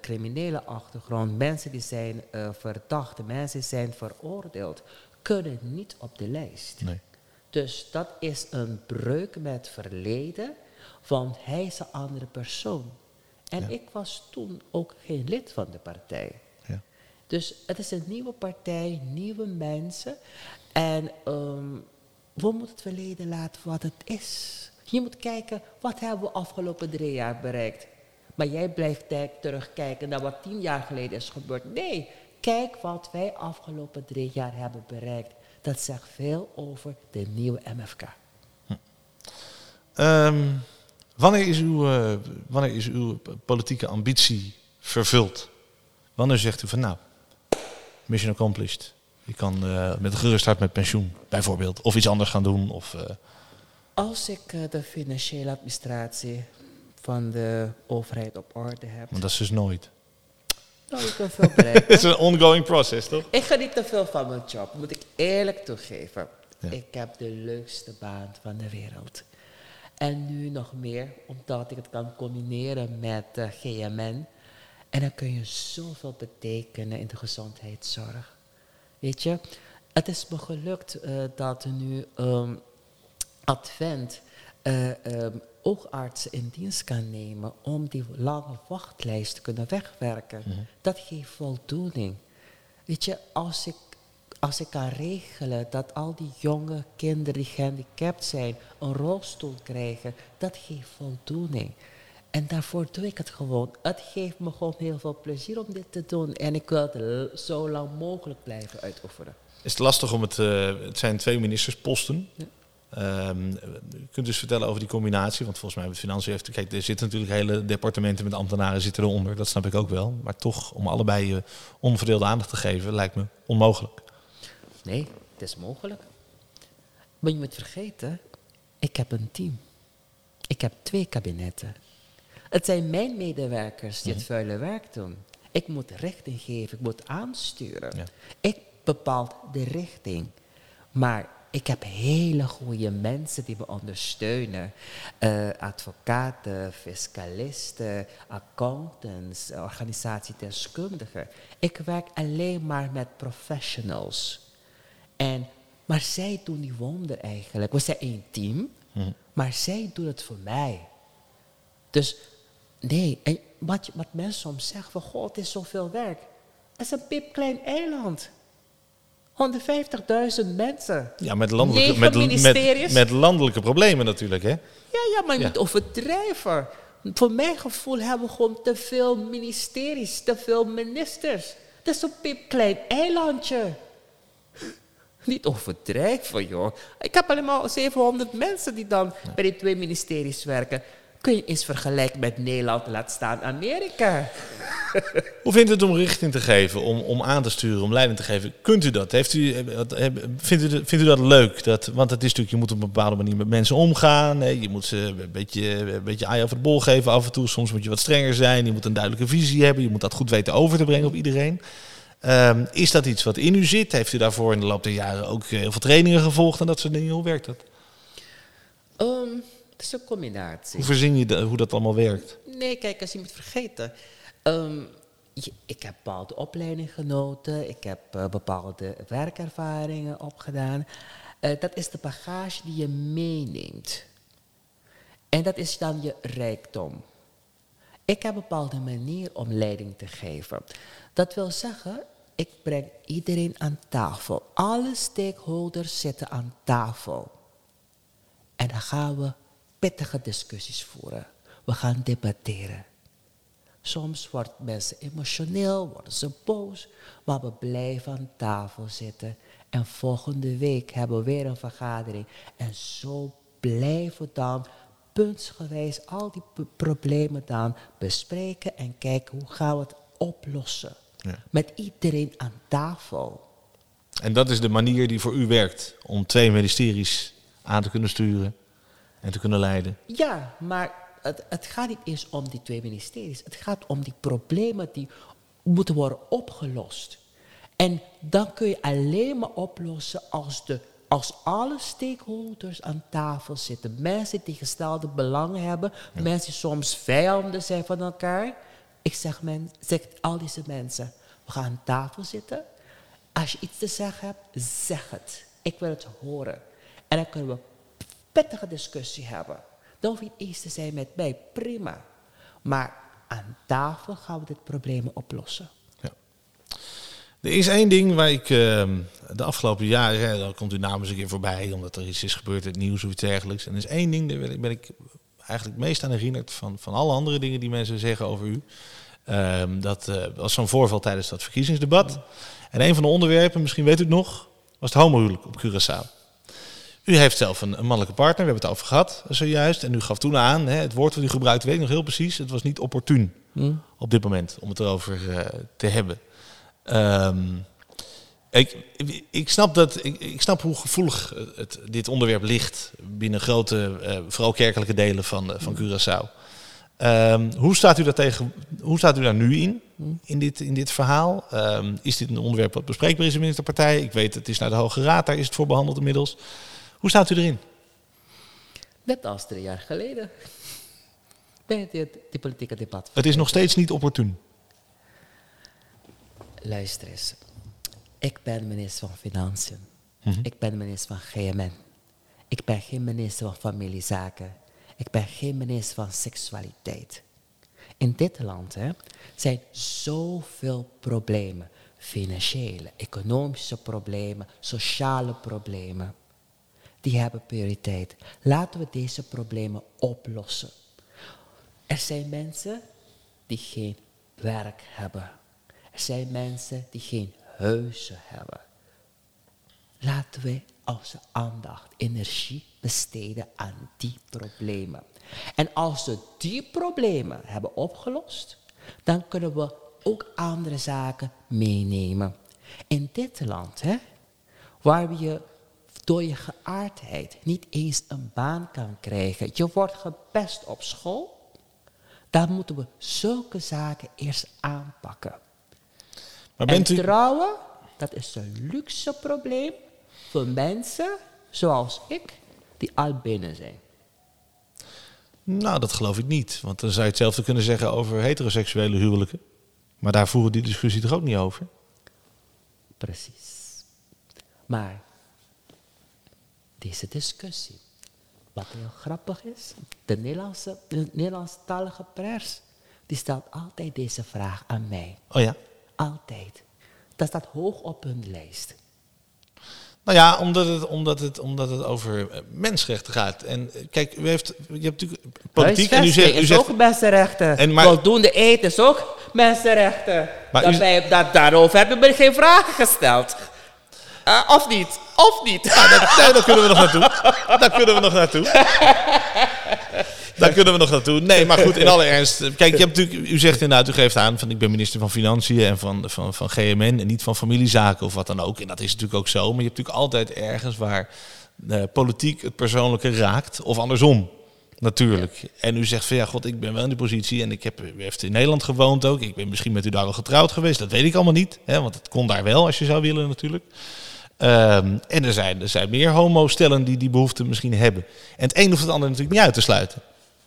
criminele achtergrond, mensen die zijn verdacht, mensen die zijn veroordeeld, kunnen niet op de lijst. Nee. Dus dat is een breuk met verleden, want hij is een andere persoon. En Ja. ik was toen ook geen lid van de partij. Dus het is een nieuwe partij, nieuwe mensen. En ehm, we moeten het verleden laten wat het is. Je moet kijken, wat hebben we afgelopen drie jaar bereikt? Maar jij blijft terugkijken naar wat tien jaar geleden is gebeurd. Nee, kijk wat wij afgelopen drie jaar hebben bereikt. Dat zegt veel over de nieuwe MFK. Ehm, wanneer, is uw, eh, wanneer is uw politieke ambitie vervuld? Wanneer zegt u van nou, mission accomplished. Je kan eh, met een gerust hart met pensioen, bijvoorbeeld. Of iets anders gaan doen. Of, eh, Als ik eh, de financiële administratie van de overheid op orde heb, want dat is dus nooit. nou, ik kan veel Het bereiken. is een ongoing process, toch? Ik geniet te veel van mijn job, moet ik eerlijk toegeven. Ja. Ik heb de leukste baan van de wereld. En nu nog meer, omdat ik het kan combineren met GMN. En dan kun je zoveel betekenen in de gezondheidszorg. Weet je, het is me gelukt eh, dat nu ehm, Advent ehm, oogartsen in dienst kan nemen om die lange wachtlijst te kunnen wegwerken. Dat geeft voldoening. Weet je, als ik, als ik kan regelen dat al die jonge kinderen die gehandicapt zijn een rolstoel krijgen, dat geeft voldoening. En daarvoor doe ik het gewoon. Het geeft me gewoon heel veel plezier om dit te doen. En ik wil het zo lang mogelijk blijven uitoefenen. Is het lastig om het... eh, het zijn twee ministersposten. Ehm, u kunt dus vertellen over die combinatie. Want volgens mij met financiën heeft... Kijk, er zitten natuurlijk hele departementen met ambtenaren zitten eronder. Dat snap ik ook wel. Maar toch, om allebei je onverdeelde aandacht te geven... lijkt me onmogelijk. Nee, het is mogelijk. Maar je moet vergeten, ik heb een team. Ik heb twee kabinetten. Het zijn mijn medewerkers die het vuile werk doen. Ik moet richting geven, ik moet aansturen. Ja. Ik bepaal de richting. Maar ik heb hele goede mensen die me ondersteunen. Eh, advocaten, fiscalisten, accountants, organisatiedeskundigen. Ik werk alleen maar met professionals. En, maar zij doen die wonder eigenlijk. We zijn één team, maar zij doen het voor mij. Dus nee, en wat, mensen soms zeggen van, god, het is zoveel werk. Het is een piepklein eiland. 150.000 mensen. Ja, met landelijke, met, met, landelijke problemen natuurlijk, hè? Ja, ja, maar je Ja. moet overdrijven. Voor mijn gevoel hebben we gewoon te veel ministeries, te veel ministers. Dat is een piepklein eilandje. Niet overdrijven, joh. Ik heb alleen maar 700 mensen die dan bij die twee ministeries werken. Kun je eens vergelijken met Nederland, laat staan Amerika. Hoe vindt u het om richting te geven, om, om aan te sturen, om leiding te geven? Kunt u dat? Heeft u, eh, heb- vindt, u, vindt u dat leuk? Dat, want het is natuurlijk, je moet op een bepaalde manier met mensen omgaan. Je moet ze een beetje, een beetje aai over de bol geven af en toe. Soms moet je wat strenger zijn. Je moet een duidelijke visie hebben. Je moet dat goed weten over te brengen op iedereen. Ehm, is dat iets wat in u zit? Heeft u daarvoor in de loop der jaren ook eh, heel veel trainingen gevolgd en dat soort dingen? Hoe werkt dat? Het is een combinatie. Hoe verzin je de- hoe dat allemaal werkt? Nee, kijk, als je moet vergeten. ehm, je- ik heb bepaalde opleidingen genoten. Ik heb eh, bepaalde werkervaringen opgedaan. Eh, dat is de bagage die je meeneemt. En dat is dan je rijkdom. Ik heb een bepaalde manier om leiding te geven. Dat wil zeggen, ik breng iedereen aan tafel. Alle stakeholders zitten aan tafel. En dan gaan we pittige discussies voeren. We gaan debatteren. Soms worden mensen emotioneel, worden ze boos, maar we blijven aan tafel zitten. En volgende week hebben we weer een vergadering. En zo blijven we dan puntsgewijs al die problemen dan bespreken en kijken hoe gaan we het oplossen. Ja. Met iedereen aan tafel. En dat is de manier die voor u werkt om twee ministeries aan te kunnen sturen en te kunnen leiden. Ja, maar het, het gaat niet eens om die twee ministeries. Het gaat om die problemen die moeten worden opgelost. En dan kun je alleen maar oplossen als, de, als alle stakeholders aan tafel zitten. Mensen die gestelde belangen hebben. Mensen die soms vijanden zijn van elkaar. Ik zeg, men, zeg al deze mensen, we gaan aan tafel zitten. Als je iets te zeggen hebt, zeg het. Ik wil het horen. En dan kunnen we pittige discussie hebben. Dan hoef je eens te zijn met mij, prima. Maar aan tafel gaan we dit probleem oplossen. Ja. Er is één ding waar ik eh, de afgelopen jaren, hè, dan komt uw naam eens een keer voorbij, omdat er iets is gebeurd in het nieuws of iets dergelijks. En er is één ding, daar ben ik, ben ik eigenlijk het meest aan herinnerd van, van alle andere dingen die mensen zeggen over u. Ehm, dat eh, was zo'n voorval tijdens dat verkiezingsdebat. En een van de onderwerpen, misschien weet u het nog, was het homohuwelijk op Curaçao. U heeft zelf een, een mannelijke partner, we hebben het over gehad zojuist. En u gaf toen aan, hè, het woord wat u gebruikte, weet ik nog heel precies, het was niet opportun op dit moment om het erover eh, te hebben. Ehm, ik, ik, snap dat, ik, ik snap hoe gevoelig het, dit onderwerp ligt binnen grote, eh, vooral kerkelijke delen van, eh, van Curaçao. Ehm, hoe, staat u daar tegen, hoe staat u daar nu in, in dit, in dit verhaal? Ehm, is dit een onderwerp wat bespreekbaar is in de ministerpartij? Ik weet, het is naar de Hoge Raad, daar is het voor behandeld inmiddels. Hoe staat u erin? Net als drie jaar geleden. Bij dit, die politieke debat. Het is nog steeds niet opportun. Luister eens. Ik ben minister van Financiën. Mhm. Ik ben minister van GMN. Ik ben geen minister van Familiezaken. Ik ben geen minister van Seksualiteit. In dit land hè, zijn zoveel problemen. Financiële, economische problemen, sociale problemen. Die hebben prioriteit. Laten we deze problemen oplossen. Er zijn mensen die geen werk hebben. Er zijn mensen die geen huizen hebben. Laten we onze aandacht, energie besteden aan die problemen. En als we die problemen hebben opgelost, dan kunnen we ook andere zaken meenemen. In dit land, hè, waar je door je geaardheid niet eens een baan kan krijgen, je wordt gepest op school, dan moeten we zulke zaken eerst aanpakken. Maar en bent u... trouwen, dat is een luxe probleem voor mensen zoals ik, die al binnen zijn. Nou, dat geloof ik niet. Want dan zou je hetzelfde kunnen zeggen over heteroseksuele huwelijken. Maar daar voeren die discussie toch ook niet over? Precies. Maar deze discussie, wat heel grappig is, de Nederlandse, de Nederlandstalige pers, die stelt altijd deze vraag aan mij. Oh ja? Altijd. Dat staat hoog op hun lijst. Nou ja, omdat het, omdat het, omdat het over eh, mensenrechten gaat. En eh, kijk, u heeft, je hebt natuurlijk politiek en u zegt... U is zegt ook mensenrechten. En maar- Voldoende eten is ook mensenrechten. Maar Dat u- wij- dat, daarover hebben we geen vragen gesteld. Eh, of niet? Of niet? Ja, dat, daar kunnen we nog naartoe. Daar kunnen we nog naartoe. Daar kunnen we nog naartoe. Nee, maar goed, in alle ernst. Kijk, je hebt natuurlijk, u zegt inderdaad, u geeft aan van ik ben minister van Financiën en van, van, van GMN en niet van familiezaken of wat dan ook. En dat is natuurlijk ook zo. Maar je hebt natuurlijk altijd ergens waar eh, politiek het persoonlijke raakt of andersom. Natuurlijk. En u zegt van ja, god, ik ben wel in die positie en ik heb, u heeft in Nederland gewoond ook. Ik ben misschien met u daar al getrouwd geweest. Dat weet ik allemaal niet. Hè, want het kon daar wel als je zou willen natuurlijk. Ehm, en er zijn, er zijn meer homo-stellen die die behoefte misschien hebben. En het een hoeft het ander natuurlijk niet uit te sluiten.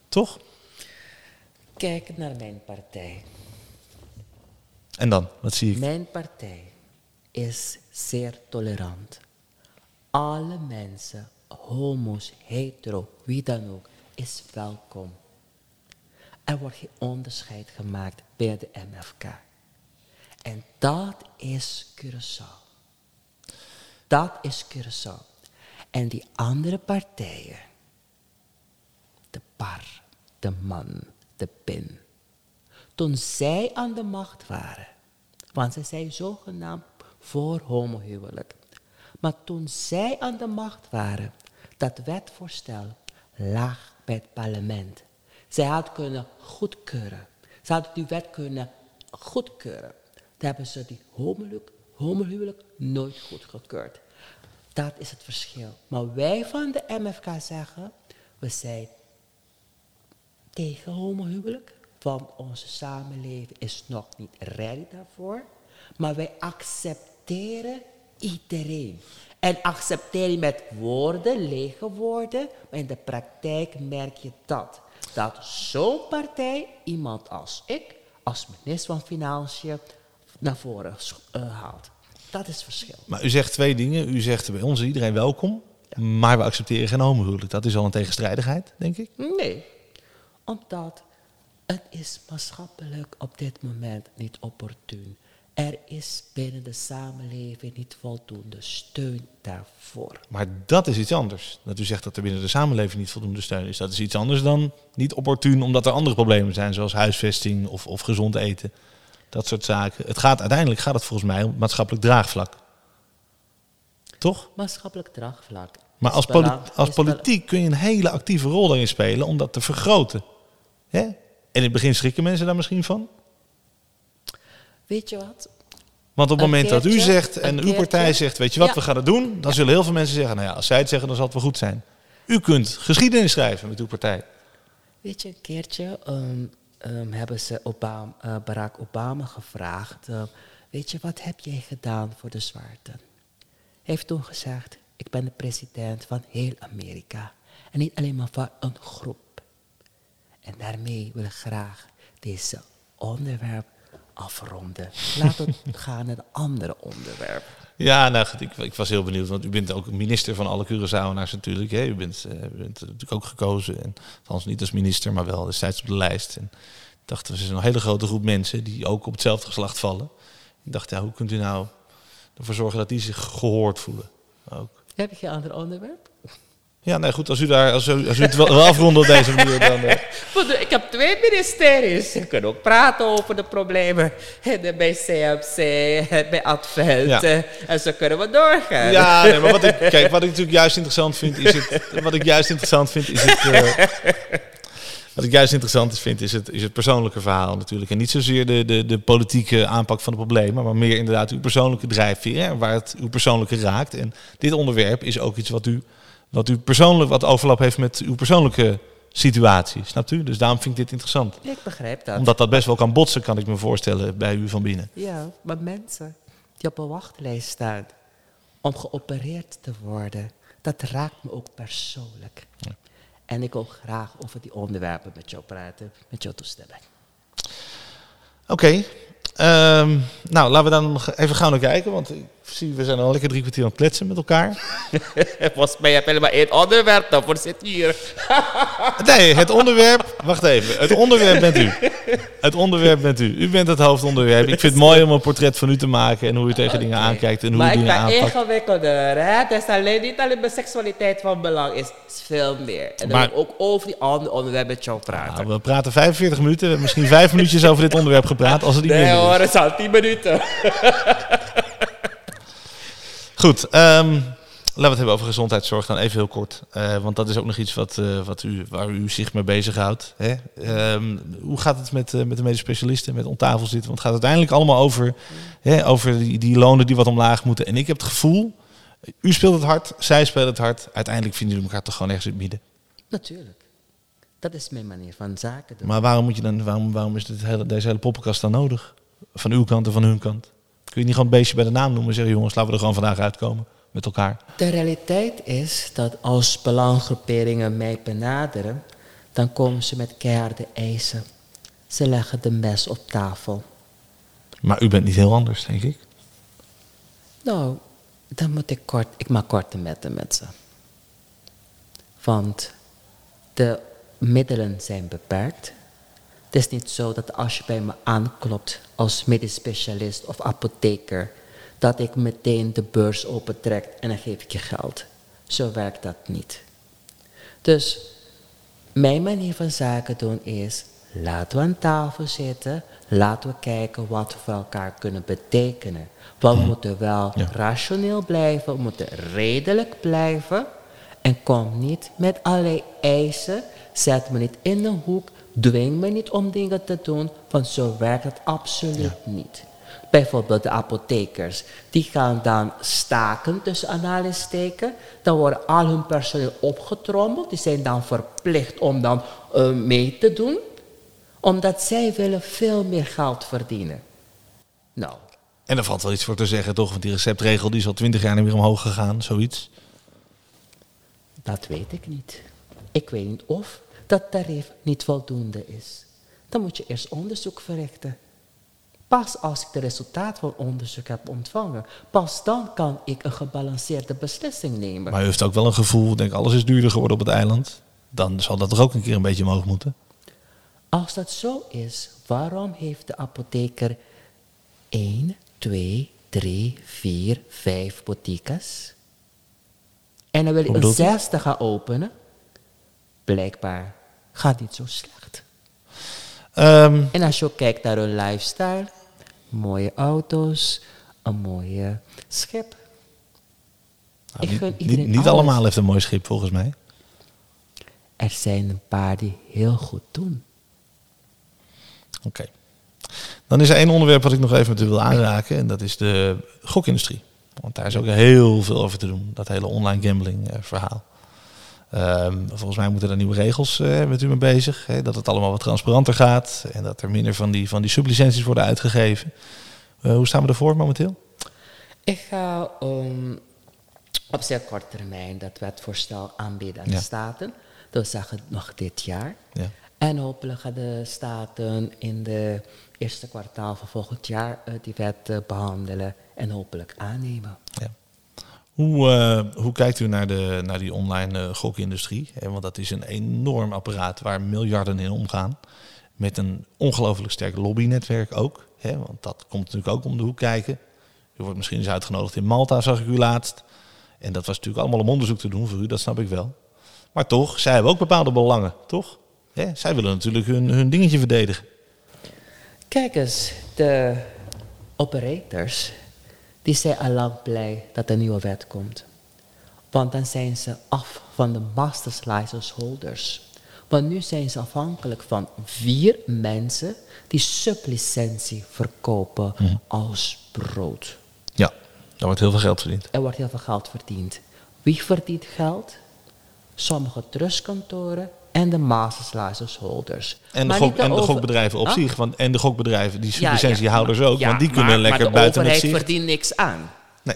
Toch? Kijk naar mijn partij. En dan, wat zie ik? Mijn partij is zeer tolerant. Alle mensen, homo's, hetero, wie dan ook, is welkom. Er wordt geen onderscheid gemaakt bij de MFK. En dat is Curaçao. Dat is Curaçao. En die andere partijen, de par, de man, de pin, toen zij aan de macht waren, want ze zijn zogenaamd voor homohuwelijk. Maar toen zij aan de macht waren, dat wetvoorstel lag bij het parlement. Zij had kunnen goedkeuren. Ze hadden die wet kunnen goedkeuren. Dan hebben ze die homohuwelijk nooit goedgekeurd. Dat is het verschil. Maar wij van de MFK zeggen, we zijn tegen homohuwelijk, want onze samenleving is nog niet ready daarvoor. Maar wij accepteren iedereen. En accepteren met woorden, lege woorden, maar in de praktijk merk je dat. Dat zo'n partij iemand als ik, als minister van Financiën, naar voren eh, haalt. Dat is het verschil. Maar u zegt twee dingen. U zegt bij ons iedereen welkom, maar we accepteren geen homohuwelijk. Dat is al een tegenstrijdigheid, denk ik. Nee, omdat het is maatschappelijk op dit moment niet opportun. Er is binnen de samenleving niet voldoende steun daarvoor. Maar dat is iets anders. Dat u zegt dat er binnen de samenleving niet voldoende steun is. Dat is iets anders dan niet opportun omdat er andere problemen zijn, zoals huisvesting of, of gezond eten. Dat soort zaken. Het gaat, uiteindelijk gaat het volgens mij om maatschappelijk draagvlak. Toch? Maatschappelijk draagvlak. Maar als, poli- als politiek kun je een hele actieve rol daarin spelen om dat te vergroten. Hè? En in het begin schrikken mensen daar misschien van. Weet je wat? Want op het moment dat u zegt en uw partij zegt, weet je wat, Ja. we gaan het doen, dan zullen heel veel mensen zeggen, nou ja, als zij het zeggen, dan zal het wel goed zijn. U kunt geschiedenis schrijven met uw partij. Weet je, een keertje ehm, ehm, hebben ze Obama, eh, Barack Obama gevraagd: eh, Weet je, wat heb jij gedaan voor de zwarten? Hij heeft toen gezegd: Ik ben de president van heel Amerika. En niet alleen maar van een groep. En daarmee wil ik graag deze onderwerp afronden. Laten we gaan naar het andere onderwerp. Ja, nou ik, ik was heel benieuwd, want u bent ook minister van alle Curaçaoënaars natuurlijk. Hè? U, bent, eh, u bent natuurlijk ook gekozen, en, althans niet als minister, maar wel destijds op de lijst. En ik dacht, er is een hele grote groep mensen die ook op hetzelfde geslacht vallen. Ik dacht, ja, hoe kunt u nou ervoor zorgen dat die zich gehoord voelen? Ook. Heb je een ander onderwerp? Ja, nee, goed. Als u, daar, als u, als u het wel, wel afrondt op deze manier, dan... eh, Ik heb twee ministeries. Je kunt ook praten over de problemen bij CMC, bij Advent. Ja. eh, En zo kunnen we doorgaan. Ja, nee, maar wat ik, kijk, wat ik natuurlijk juist interessant vind, is het. Wat ik juist interessant vind, is het. eh, wat ik juist interessant vind, is het, is het persoonlijke verhaal natuurlijk. En niet zozeer de, de, de politieke aanpak van de problemen, maar meer inderdaad uw persoonlijke drijfveer, hè, waar het uw persoonlijke raakt. En dit onderwerp is ook iets wat u, wat u persoonlijk, wat overlap heeft met uw persoonlijke situatie, snapt u? Dus daarom vind ik dit interessant. Ik begrijp dat. Omdat dat best wel kan botsen, kan ik me voorstellen, bij u van binnen. Ja, maar mensen die op een wachtlijst staan om geopereerd te worden, dat raakt me ook persoonlijk. En ik wil graag over die onderwerpen met jou praten, met jouw toestemming. Oké. Ehm, nou, laten we dan nog even naar kijken. Want ik zie, we zijn al lekker drie kwartier aan het kletsen met elkaar. Volgens mij heb je maar één onderwerp, daarvoor zit je hier. Nee, het onderwerp... Wacht even. Het onderwerp bent u. Het onderwerp bent u. U bent het hoofdonderwerp. Ik vind het mooi om een portret van u te maken. En hoe u tegen dingen aankijkt. En hoe maar u ik dingen ben aanpakt. ingewikkelder. Hè? Het is alleen, niet alleen mijn seksualiteit van belang, is, veel meer. En dan Maar- ik ook over die andere onderwerpen met jou praten. Nou, we praten 45 minuten. We hebben misschien vijf minuutjes over dit onderwerp gepraat. Als het niet nee is. hoor, het is al 10 minuten. Goed, ehm, laten we het hebben over gezondheidszorg dan even heel kort. Eh, want dat is ook nog iets wat, eh, wat u, waar u zich mee bezighoudt. Hè? Ehm, hoe gaat het met, eh, met de medisch specialisten, met om tafel zitten? Want het gaat uiteindelijk allemaal over, hè, over die, die lonen die wat omlaag moeten. En ik heb het gevoel, u speelt het hard, zij speelt het hard. Uiteindelijk vinden jullie elkaar toch gewoon ergens in het midden. Natuurlijk. Dat is mijn manier van zaken doen. Maar waarom, moet je dan, waarom, waarom is dit hele, deze hele poppenkast dan nodig? Van uw kant en van hun kant. Kun je niet gewoon een beestje bij de naam noemen en zeggen... jongens, laten we er gewoon vandaag uitkomen met elkaar. De realiteit is dat als belangengroeperingen mij benaderen, dan komen ze met keiharde eisen. Ze leggen de mes op tafel. Maar u bent niet heel anders, denk ik. Nou, dan moet ik kort, ik maak korte metten met ze. Want de middelen zijn beperkt. Het is niet zo dat als je bij me aanklopt als medisch specialist of apotheker, dat ik meteen de beurs opentrek en dan geef ik je geld. Zo werkt dat niet. Dus mijn manier van zaken doen is, laten we aan tafel zitten, laten we kijken wat we voor elkaar kunnen betekenen. We moeten wel Ja. rationeel blijven, we moeten redelijk blijven. En kom niet met allerlei eisen, zet me niet in een hoek, dwing me niet om dingen te doen, want zo werkt het absoluut niet. Bijvoorbeeld de apothekers, die gaan dan staken tussen analistensteken. Dan worden al hun personeel opgetrommeld. Die zijn dan verplicht om dan eh, mee te doen. Omdat zij willen veel meer geld verdienen. Nou, En daar valt wel iets voor te zeggen, toch? Want die receptregel die is al twintig jaar niet meer omhoog gegaan, zoiets. dat weet ik niet. Ik weet niet of dat tarief niet voldoende is. Dan moet je eerst onderzoek verrichten. Pas als ik de resultaat van onderzoek heb ontvangen, pas dan kan ik een gebalanceerde beslissing nemen. Maar u heeft ook wel een gevoel, denk alles is duurder geworden op het eiland. Dan zal dat toch ook een keer een beetje omhoog moeten? Als dat zo is, waarom heeft de apotheker 1, 2, 3, 4, 5 boutiques? En dan wil ik een zesde gaan openen? Blijkbaar gaat niet zo slecht. Ehm, En als je ook kijkt naar hun lifestyle, mooie auto's, een mooie schip. nou, Ik niet niet, niet allemaal heeft een mooi schip, volgens mij. Er zijn een paar die heel goed doen. Oké. Dan is er één onderwerp wat ik nog even met u wil aanraken. En dat is de gokindustrie. Want daar is ook heel veel over te doen. Dat hele online gambling eh, verhaal. Ehm, volgens mij moeten er nieuwe regels eh, met u mee bezig. Hè, dat het allemaal wat transparanter gaat. En dat er minder van die, van die sublicenties worden uitgegeven. Eh, hoe staan we ervoor momenteel? Ik ga um, op zeer korte termijn dat wetvoorstel aanbieden aan Ja. de staten. Dat zeggen nog dit jaar. Ja. En hopelijk gaan de staten in de eerste kwartaal van volgend jaar eh, die wet eh, behandelen en hopelijk aannemen. Ja. Hoe, eh, hoe kijkt u naar, de, naar die online eh, gokindustrie? Hè, want dat is een enorm apparaat waar miljarden in omgaan. Met een ongelooflijk sterk lobbynetwerk ook. Hè, want dat komt natuurlijk ook om de hoek kijken. U wordt misschien eens uitgenodigd in Malta, zag ik u laatst. En dat was natuurlijk allemaal om onderzoek te doen voor u, dat snap ik wel. Maar toch, zij hebben ook bepaalde belangen, toch? Hè? Zij willen natuurlijk hun, hun dingetje verdedigen. Kijk eens, de operators, die zijn al lang blij dat er een nieuwe wet komt. Want dan zijn ze af van de masters license holders. Want nu zijn ze afhankelijk van vier mensen die sublicentie verkopen als brood. Ja, daar wordt heel veel geld verdiend. Er wordt heel veel geld verdiend. Wie verdient geld? Sommige trustkantoren en de masters license holders. En de, Maar gok, de en de gokbedrijven op Huh? zich. Want, en de gokbedrijven, die Ja, licentiehouders ja, ook. ja, want die kunnen maar- lekker maar buiten de het overheid zicht. verdient niks aan. Nee.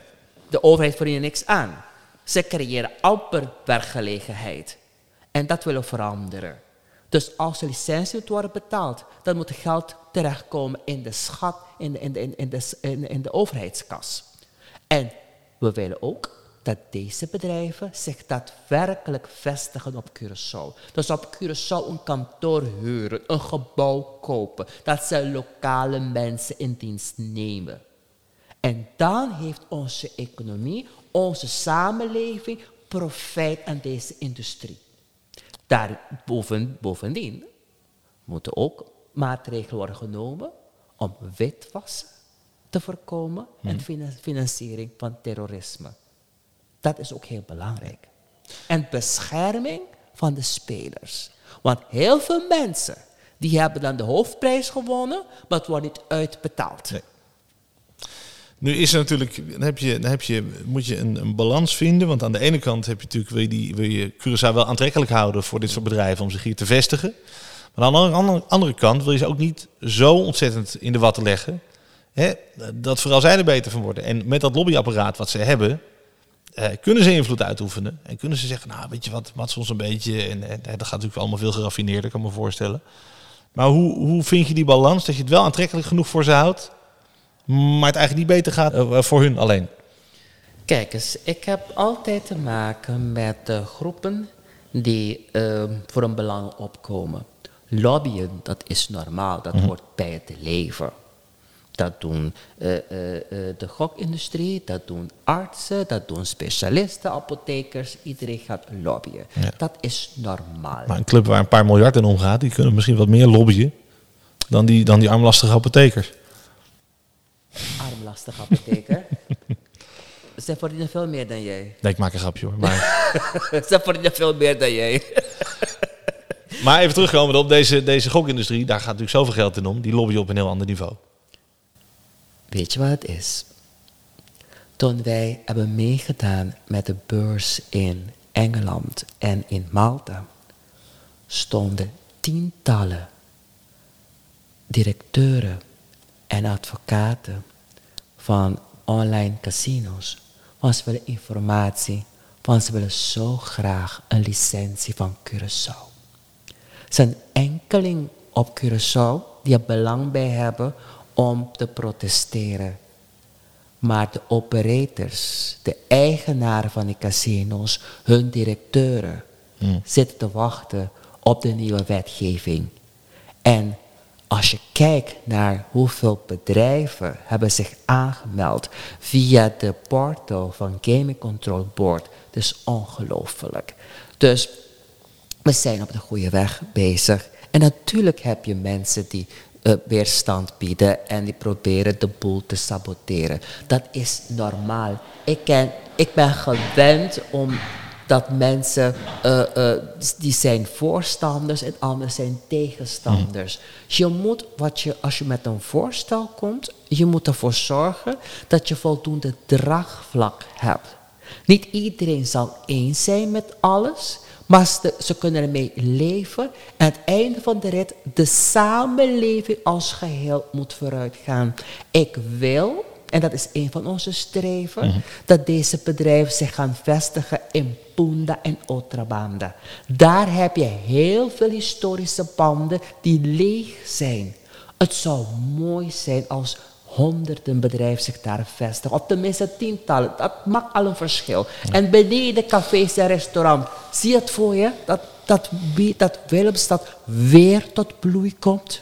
De overheid verdient niks aan. Ze creëren amper werkgelegenheid. En dat willen we veranderen. Dus als de licentie moet worden betaald, dan moet het geld terechtkomen in de schat, in de, in de, in de, in de, in de overheidskas. En we willen ook dat deze bedrijven zich daadwerkelijk vestigen op Curaçao. Dus op Curaçao een kantoor huren, een gebouw kopen, dat ze lokale mensen in dienst nemen. En dan heeft onze economie, onze samenleving profijt aan deze industrie. Daar boven, bovendien moeten ook maatregelen worden genomen om witwassen te voorkomen en finan- financiering van terrorisme. Dat is ook heel belangrijk. En bescherming van de spelers. Want heel veel mensen die hebben dan de hoofdprijs gewonnen, maar het wordt niet uitbetaald. Nu is natuurlijk, heb je, heb je, moet je een, een balans vinden. Want aan de ene kant heb je natuurlijk, wil je, die, wil je Curaçao wel aantrekkelijk houden voor dit soort bedrijven om zich hier te vestigen. Maar aan de andere, andere, andere kant wil je ze ook niet zo ontzettend in de watten leggen. Hè, dat vooral zij er beter van worden. En met dat lobbyapparaat wat ze hebben, eh, kunnen ze invloed uitoefenen. En kunnen ze zeggen, nou weet je wat, mat ons een beetje. En, en dat gaat natuurlijk allemaal veel geraffineerder, kan ik me voorstellen. Maar hoe, hoe vind je die balans dat je het wel aantrekkelijk genoeg voor ze houdt, maar het eigenlijk niet beter gaat eh, voor hun alleen? Kijk eens, ik heb altijd te maken met eh, groepen die eh, voor een belang opkomen. Lobbyen, dat is normaal, dat hoort bij het leven. Dat doen eh, eh, eh, de gokindustrie, dat doen artsen, dat doen specialisten, apothekers. Iedereen gaat lobbyen. Ja. Dat is normaal. Maar een club waar een paar miljard in omgaat, die kunnen misschien wat meer lobbyen dan die, dan die armlastige apothekers. Armlastig apotheker. Ze verdienen veel meer dan jij. Nee, ik maak een grapje hoor. Maar, Ze verdienen veel meer dan jij. maar even terugkomen op deze, deze gokindustrie. Daar gaat natuurlijk zoveel geld in om. Die lobbyen op een heel ander niveau. Weet je wat het is? Toen wij hebben meegedaan met de beurs in Engeland en in Malta, stonden tientallen directeuren en advocaten van online casino's. Want ze willen informatie, want ze willen zo graag een licentie van Curaçao. Zijn enkeling op Curaçao die er belang bij hebben om te protesteren. Maar de operators, de eigenaren van die casino's, hun directeuren, zitten te wachten op de nieuwe wetgeving. En als je kijkt naar hoeveel bedrijven hebben zich aangemeld via de portal van Gaming Control Board, dat is ongelooflijk. Dus we zijn op de goede weg bezig. En natuurlijk heb je mensen die eh, weerstand bieden en die proberen de boel te saboteren. Dat is normaal. Ik, ken, ik ben gewend om dat mensen, eh, eh, die zijn voorstanders en anderen zijn tegenstanders. Je moet, wat je, als je met een voorstel komt, je moet ervoor zorgen dat je voldoende draagvlak hebt. Niet iedereen zal eens zijn met alles, maar ze, kunnen ermee leven. En aan het einde van de rit, de samenleving als geheel moet vooruit gaan. Ik wil, en dat is een van onze streven, dat deze bedrijven zich gaan vestigen in Punda en Otrabanda. Daar heb je heel veel historische panden die leeg zijn. Het zou mooi zijn als honderden bedrijven zich daar vestigen. Of tenminste tientallen. Dat maakt al een verschil. En beneden cafés en restaurants. Zie je het voor je? Dat, dat, dat Willemstad weer tot bloei komt.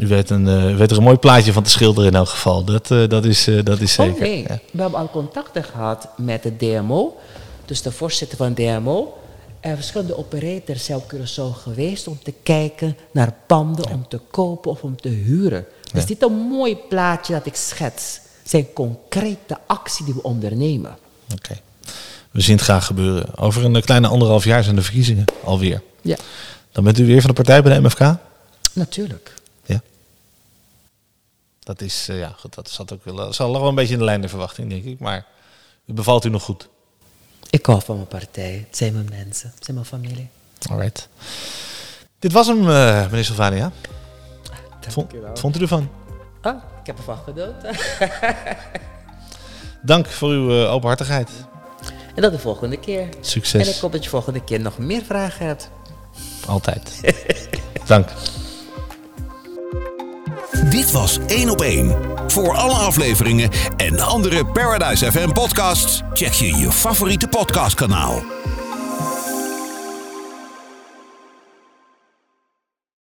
U weet, een, u weet er een mooi plaatje van te schilderen in elk geval. Dat, eh, dat, is, eh, dat is zeker. Oh nee, Ja. we hebben al contacten gehad met de DMO. Dus de voorzitter van DMO. Er verschillende operators zijn op Curaçao geweest om te kijken naar panden om te kopen of om te huren. Dus dit is een mooi plaatje dat ik schets. Het zijn concrete actie die we ondernemen. Oké. We zien het graag gebeuren. Over een kleine anderhalf jaar zijn de verkiezingen alweer. Ja, Dan bent u weer van de partij bij de MFK? natuurlijk. Ja. Dat is, eh, ja, goed, dat zat ook wel, dat zal wel een beetje in de lijn der verwachting, denk ik. Maar het bevalt u nog goed. Ik hou van mijn partij. Het zijn mijn mensen. Het zijn mijn familie. Alright. Dit was hem, eh, meneer Sylvania. Vond, wat vond u ervan? Ah, ik heb ervan genoten. Dank voor uw eh, openhartigheid. En dat de volgende keer. En ik Succes. hoop dat je volgende keer nog meer vragen hebt. Altijd. Dank. Dit was 1 op 1. Voor alle afleveringen en andere Paradise FM podcasts check je je favoriete podcastkanaal.